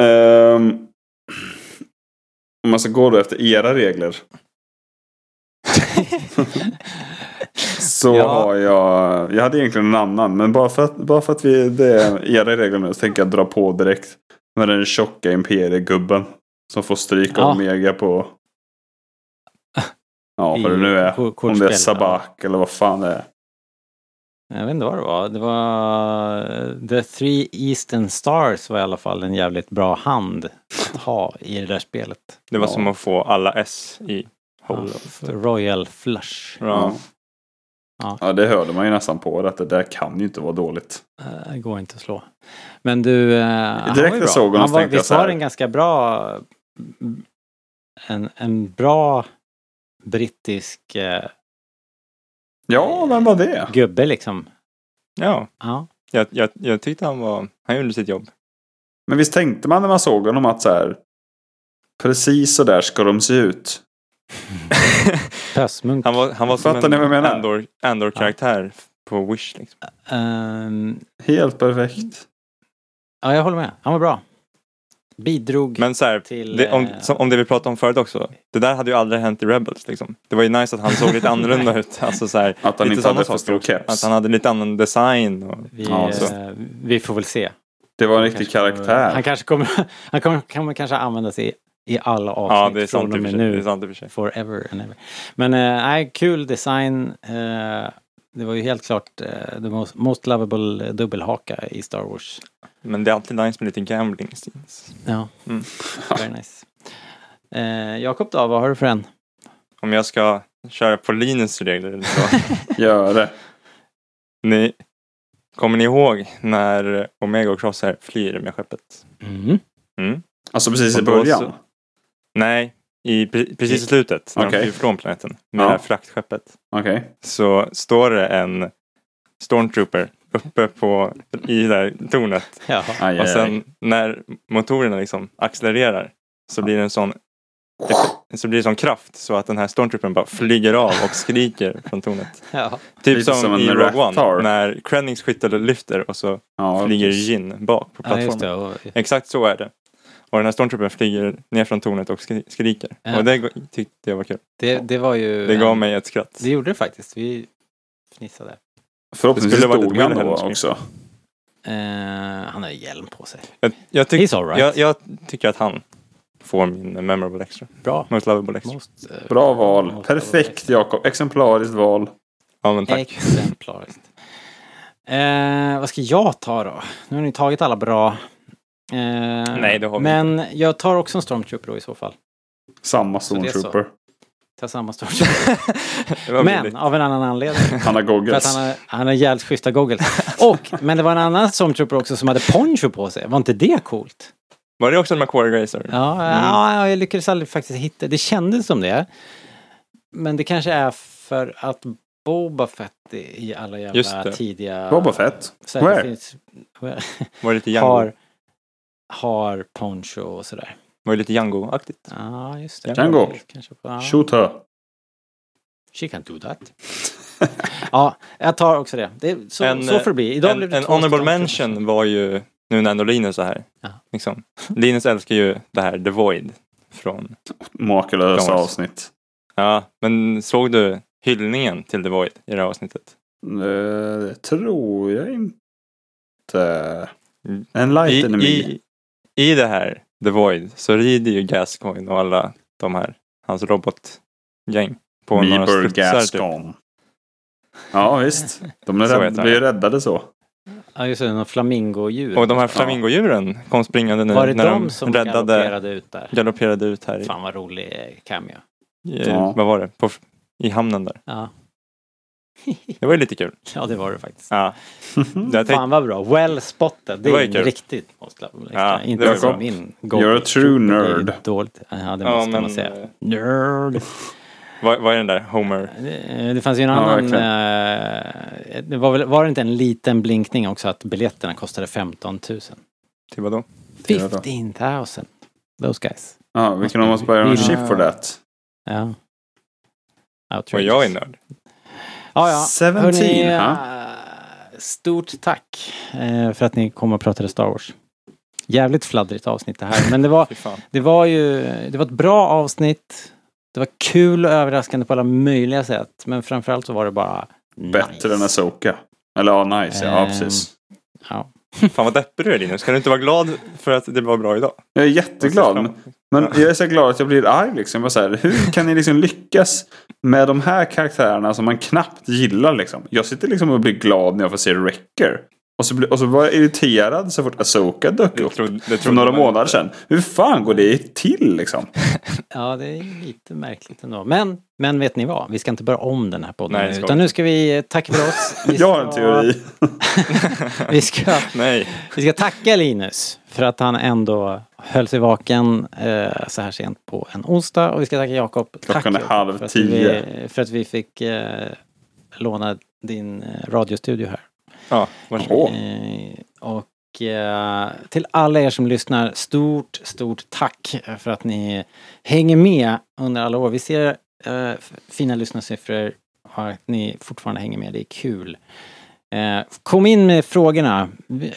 Ehm, om man ska gå då efter era regler. så Ja. har jag, jag hade egentligen en annan. Men bara för att, bara för att vi, det är era regler nu så tänker jag dra på direkt. Med den tjocka imperiegubben. Som får stryk Ja. av Mega på. Ja, vad det nu är. Om det är Sabak eller vad fan det är. Jag vet inte vad det var. Det var eh, The Three Eastern Stars var i alla fall en jävligt bra hand att ha i det där spelet. Det var Ja. som att få alla S i För Royal Flush. Ja. Ja. Ja, det hörde man ju nästan på det. Att det där kan ju inte vara dåligt. Eh, Det går inte att slå. Men du, han Direkt var ju jag såg honom Han var, visst var en ganska bra en, en bra brittisk eh, Ja, vem var det? gubbe liksom. ja. Ja. Jag, jag, jag tyckte han var, han gjorde sitt jobb. Men visst tänkte man när man såg honom att så här. Precis så där ska de se ut. Pösmunk. Han var, han var som Fattar jag en? Andor, Andor-karaktär på Wish liksom. Ehm, Helt perfekt. ja, jag håller med. Han var bra. Bidrog Men så här, till... det, om, eh, som, om det vi pratade om förut också. Det där hade ju aldrig hänt i Rebels liksom. Det var ju nice att han såg lite annorlunda ut. Alltså så här, Att han inte hade för stor keps. Att han hade lite annan design. Och, vi, ja, så. eh, vi får väl se. Det var en Han riktig kanske kommer- karaktär. Han kanske kommer, han kommer, kommer kanske användas i, i alla avsnitt ja, det är sant från och med för sig. Det är nu. sant och för. Forever and ever. Men eh, nej, kul design. Eh, det var ju helt klart eh, the most, most lovable dubbelhaka i Star Wars. Men det är alltid nice med lite gambling scenes. Ja, Mm. very nice. Eh, Jakob då, vad har du för en? Om jag ska köra på Linus regler eller så. Gör det. ni, kommer ni ihåg när Omega och Crosshair flyr med skeppet? Mm. Mm. Alltså precis i början. så- Nej, i, pre- precis i slutet. När Okej. de flyr från planeten. Med Ja. det här fraktskeppet. Okej. Så står det en Stormtrooper uppe på, i det här tornet. Ja. Aj, Och sen aj. när motorerna liksom accelererar så blir det en sån så blir det sån kraft så att den här stormtroopern bara flyger av och skriker från tornet. ja. Typ som, som i Rogue Raptor. One när Krennings skyttel lyfter och så Ja, flyger. Jin bak på ja, plattformen. Och, Exakt så är det. Och den här stormtroopern flyger ner från tornet och skri- skriker. Ja. Och det tyckte jag var kul. det, det var ju... Det gav en- mig ett skratt. Det gjorde det faktiskt. Vi fnissade. Förhoppningsvis dog han då också. Eh, han har ju hjälm på sig. Jag, jag, tyck, right. jag, jag tycker att han får min memorable extra. Bra. Most lovable extra. Most, eh, Bra val. most Perfekt Jakob. Exemplariskt val. Ja men tack. Exemplariskt. Eh, vad ska jag ta då? Nu har ni tagit alla bra. Eh, Nej, det har vi Men jag tar också en Stormtrooper då i så fall. Samma. Stormtrooper. Tar samma Stormtrooper. Men billigt. av en annan anledning. Han har För att goggles. han har, han har jävligt schyssta goggles. Och, men det var en annan Stormtrooper också som hade poncho på sig. Var inte det coolt? Var det också en Macquarie Gracer? Ja, ja, jag lyckades aldrig faktiskt hitta. Det kändes som det. Men det kanske är för att Boba Fett i alla Just jävla det. tidiga... Boba Fett. Where? finns- Var det lite Django? Har, poncho och sådär. Var det lite Django-aktigt? Ja, just det. Django. Kanske på, ja. Shoot her. She can do that. ja, jag tar också det. det så, En, så får det bli. Idag en blev det en honorable mention var ju, nu när ändå Linus är här. Ja. Liksom. Linus älskar ju det här The Void. Från, Makalösa avsnitt. ja, men såg du hyllningen till The Void i det här avsnittet? Eh, Det tror jag inte. Mm. En light I, enemy. i, I det här The Void så rider ju Gascoigne och alla de här, hans robotgäng på några Meeber strutsar typ. Ja visst. De rädd, blir ju räddade så. Ja, just det. Någon flamingodjur. Och de här flamingodjuren kom springande nu Var det när de de som räddade, galopperade ut där? galopperade ut här i, Fan vad rolig cameo. i Ja. vad var det, på, i hamnen där. Ja. Det var ju lite kul. ja, det var det faktiskt. Ja. Jag tänkte, Fan vad bra. Well spotted. Det Det var är ju en riktigt Extra. Ja, Inte det var som bra. min You're a true Det är nerd. Dåligt. Ja, det ja, måste men, man säga. eh, Nerd. vad, vad är den där Homer? Det, det fanns ju en Ja, annan... verkligen. eh, det var, väl, var det inte en liten blinkning också att biljetterna kostade 15 000? Till vadå? Ja, då. 15 000. Those guys. Ja, we can almost buy our own ship for that. Ja. Och Outrageous. jag är nörd. Ja, ja. 17, Hörrni, ha? eh, stort tack eh, för att ni kom och pratade Star Wars. Jävligt fladdrigt avsnitt det här. Men det var, det var ju det var ett bra avsnitt. Det var kul och överraskande på alla möjliga sätt. Men framförallt så var det bara Bättre nice. än Asoka. Eller ja, nice. Ja, Ehm, precis. Ja. Fan vad deppig du är Linus. Kan du inte vara glad för att det var bra idag? Jag är jätteglad. Men, jag är så glad att jag blir arg liksom. Jag så här, hur kan ni liksom lyckas med de här karaktärerna som man knappt gillar liksom? Jag sitter liksom och blir glad när jag får se Wrecker. Och så, blir, och så var jag irriterad så fort Asoka dök upp. trodde, det För trodde några månader inte. sedan. Hur fan går det till liksom? ja, det är lite märkligt ändå. Men, men vet ni vad? Vi ska inte börja om den här podden Nej, nu. ska Utan vi. nu ska vi eh, tacka för oss. Vi Jag har en ska- teori. Vi ska, Nej. vi ska tacka Linus för att han ändå höll sig vaken eh, så här sent på en onsdag. Och vi ska tacka Jakob. Tack, Klockan är Jakob, halv för tio. Vi, för att vi fick eh, låna din eh, radiostudio här. Ja, varsågod. Eh, och eh, till alla er som lyssnar, stort, stort tack för att ni hänger med under alla år. Vi ser eh, fina lyssnarsiffror och att ni fortfarande hänger med. Det är kul. Eh, kom in med frågorna.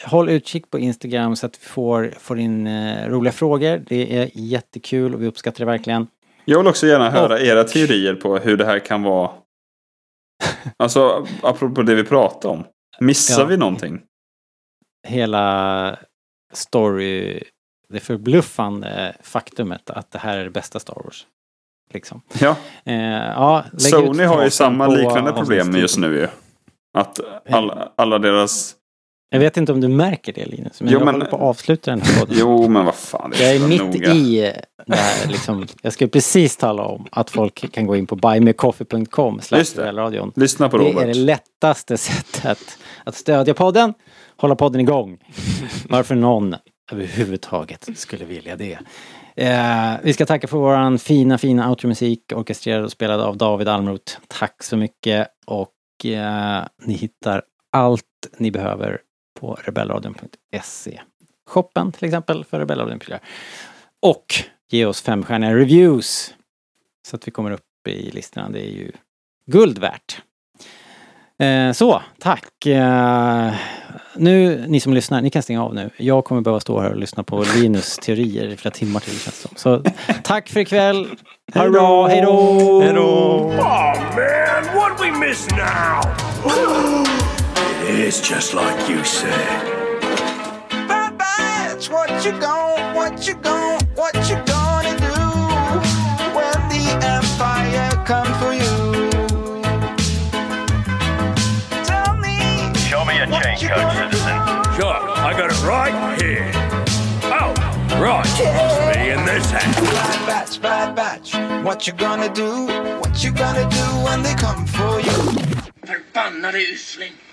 Håll utkik på Instagram så att vi får, får in eh, roliga frågor. Det är jättekul och vi uppskattar det verkligen. Jag vill också gärna höra Och- era teorier på hur det här kan vara. Alltså, apropå det vi pratade om. Missar Ja. vi någonting? Hela story, det förbluffande faktumet att det här är det bästa Star Wars. Liksom. Ja, Eh, ja, Sony har ju samma liknande problem just nu ju. Att alla, alla deras... Jag vet inte om du märker det Linus, men Jo, jag men- håller på att avsluta den här podden. Jo, men vad fan. Det Jag är mitt noga. i det här liksom. Jag ska precis tala om att folk kan gå in på buymecoffee.com det. radion. Lyssna på Det Robert. är det lättaste sättet att stödja podden, hålla podden igång. Varför någon överhuvudtaget skulle vilja det. Eh, vi ska tacka för våran fina, fina outromusik orkestrerad och spelad av David Almroth. Tack så mycket och eh, ni hittar allt ni behöver på rebellradion.se. Shoppen till exempel för Rebellradion. Och ge oss femstjärniga reviews så att vi kommer upp i listorna. Det är ju guld värt. Eh, så, tack. Eh, nu, ni som lyssnar, ni kan stänga av nu. Jag kommer behöva stå här och lyssna på Linus teorier i flera timmar till känns det som. Så tack för ikväll. Ha det bra, hej då! Hej då! Oh man, what we miss now? it is just like you said. Bad Batch, what you gon' what you gon' what you gonna Show me a what chain you code, citizen. Sure, I got it right here. Oh, right. It's me in this hat. Bad Batch, Bad Batch, what you gonna do? What you gonna do when they come for you? Förbannade usling!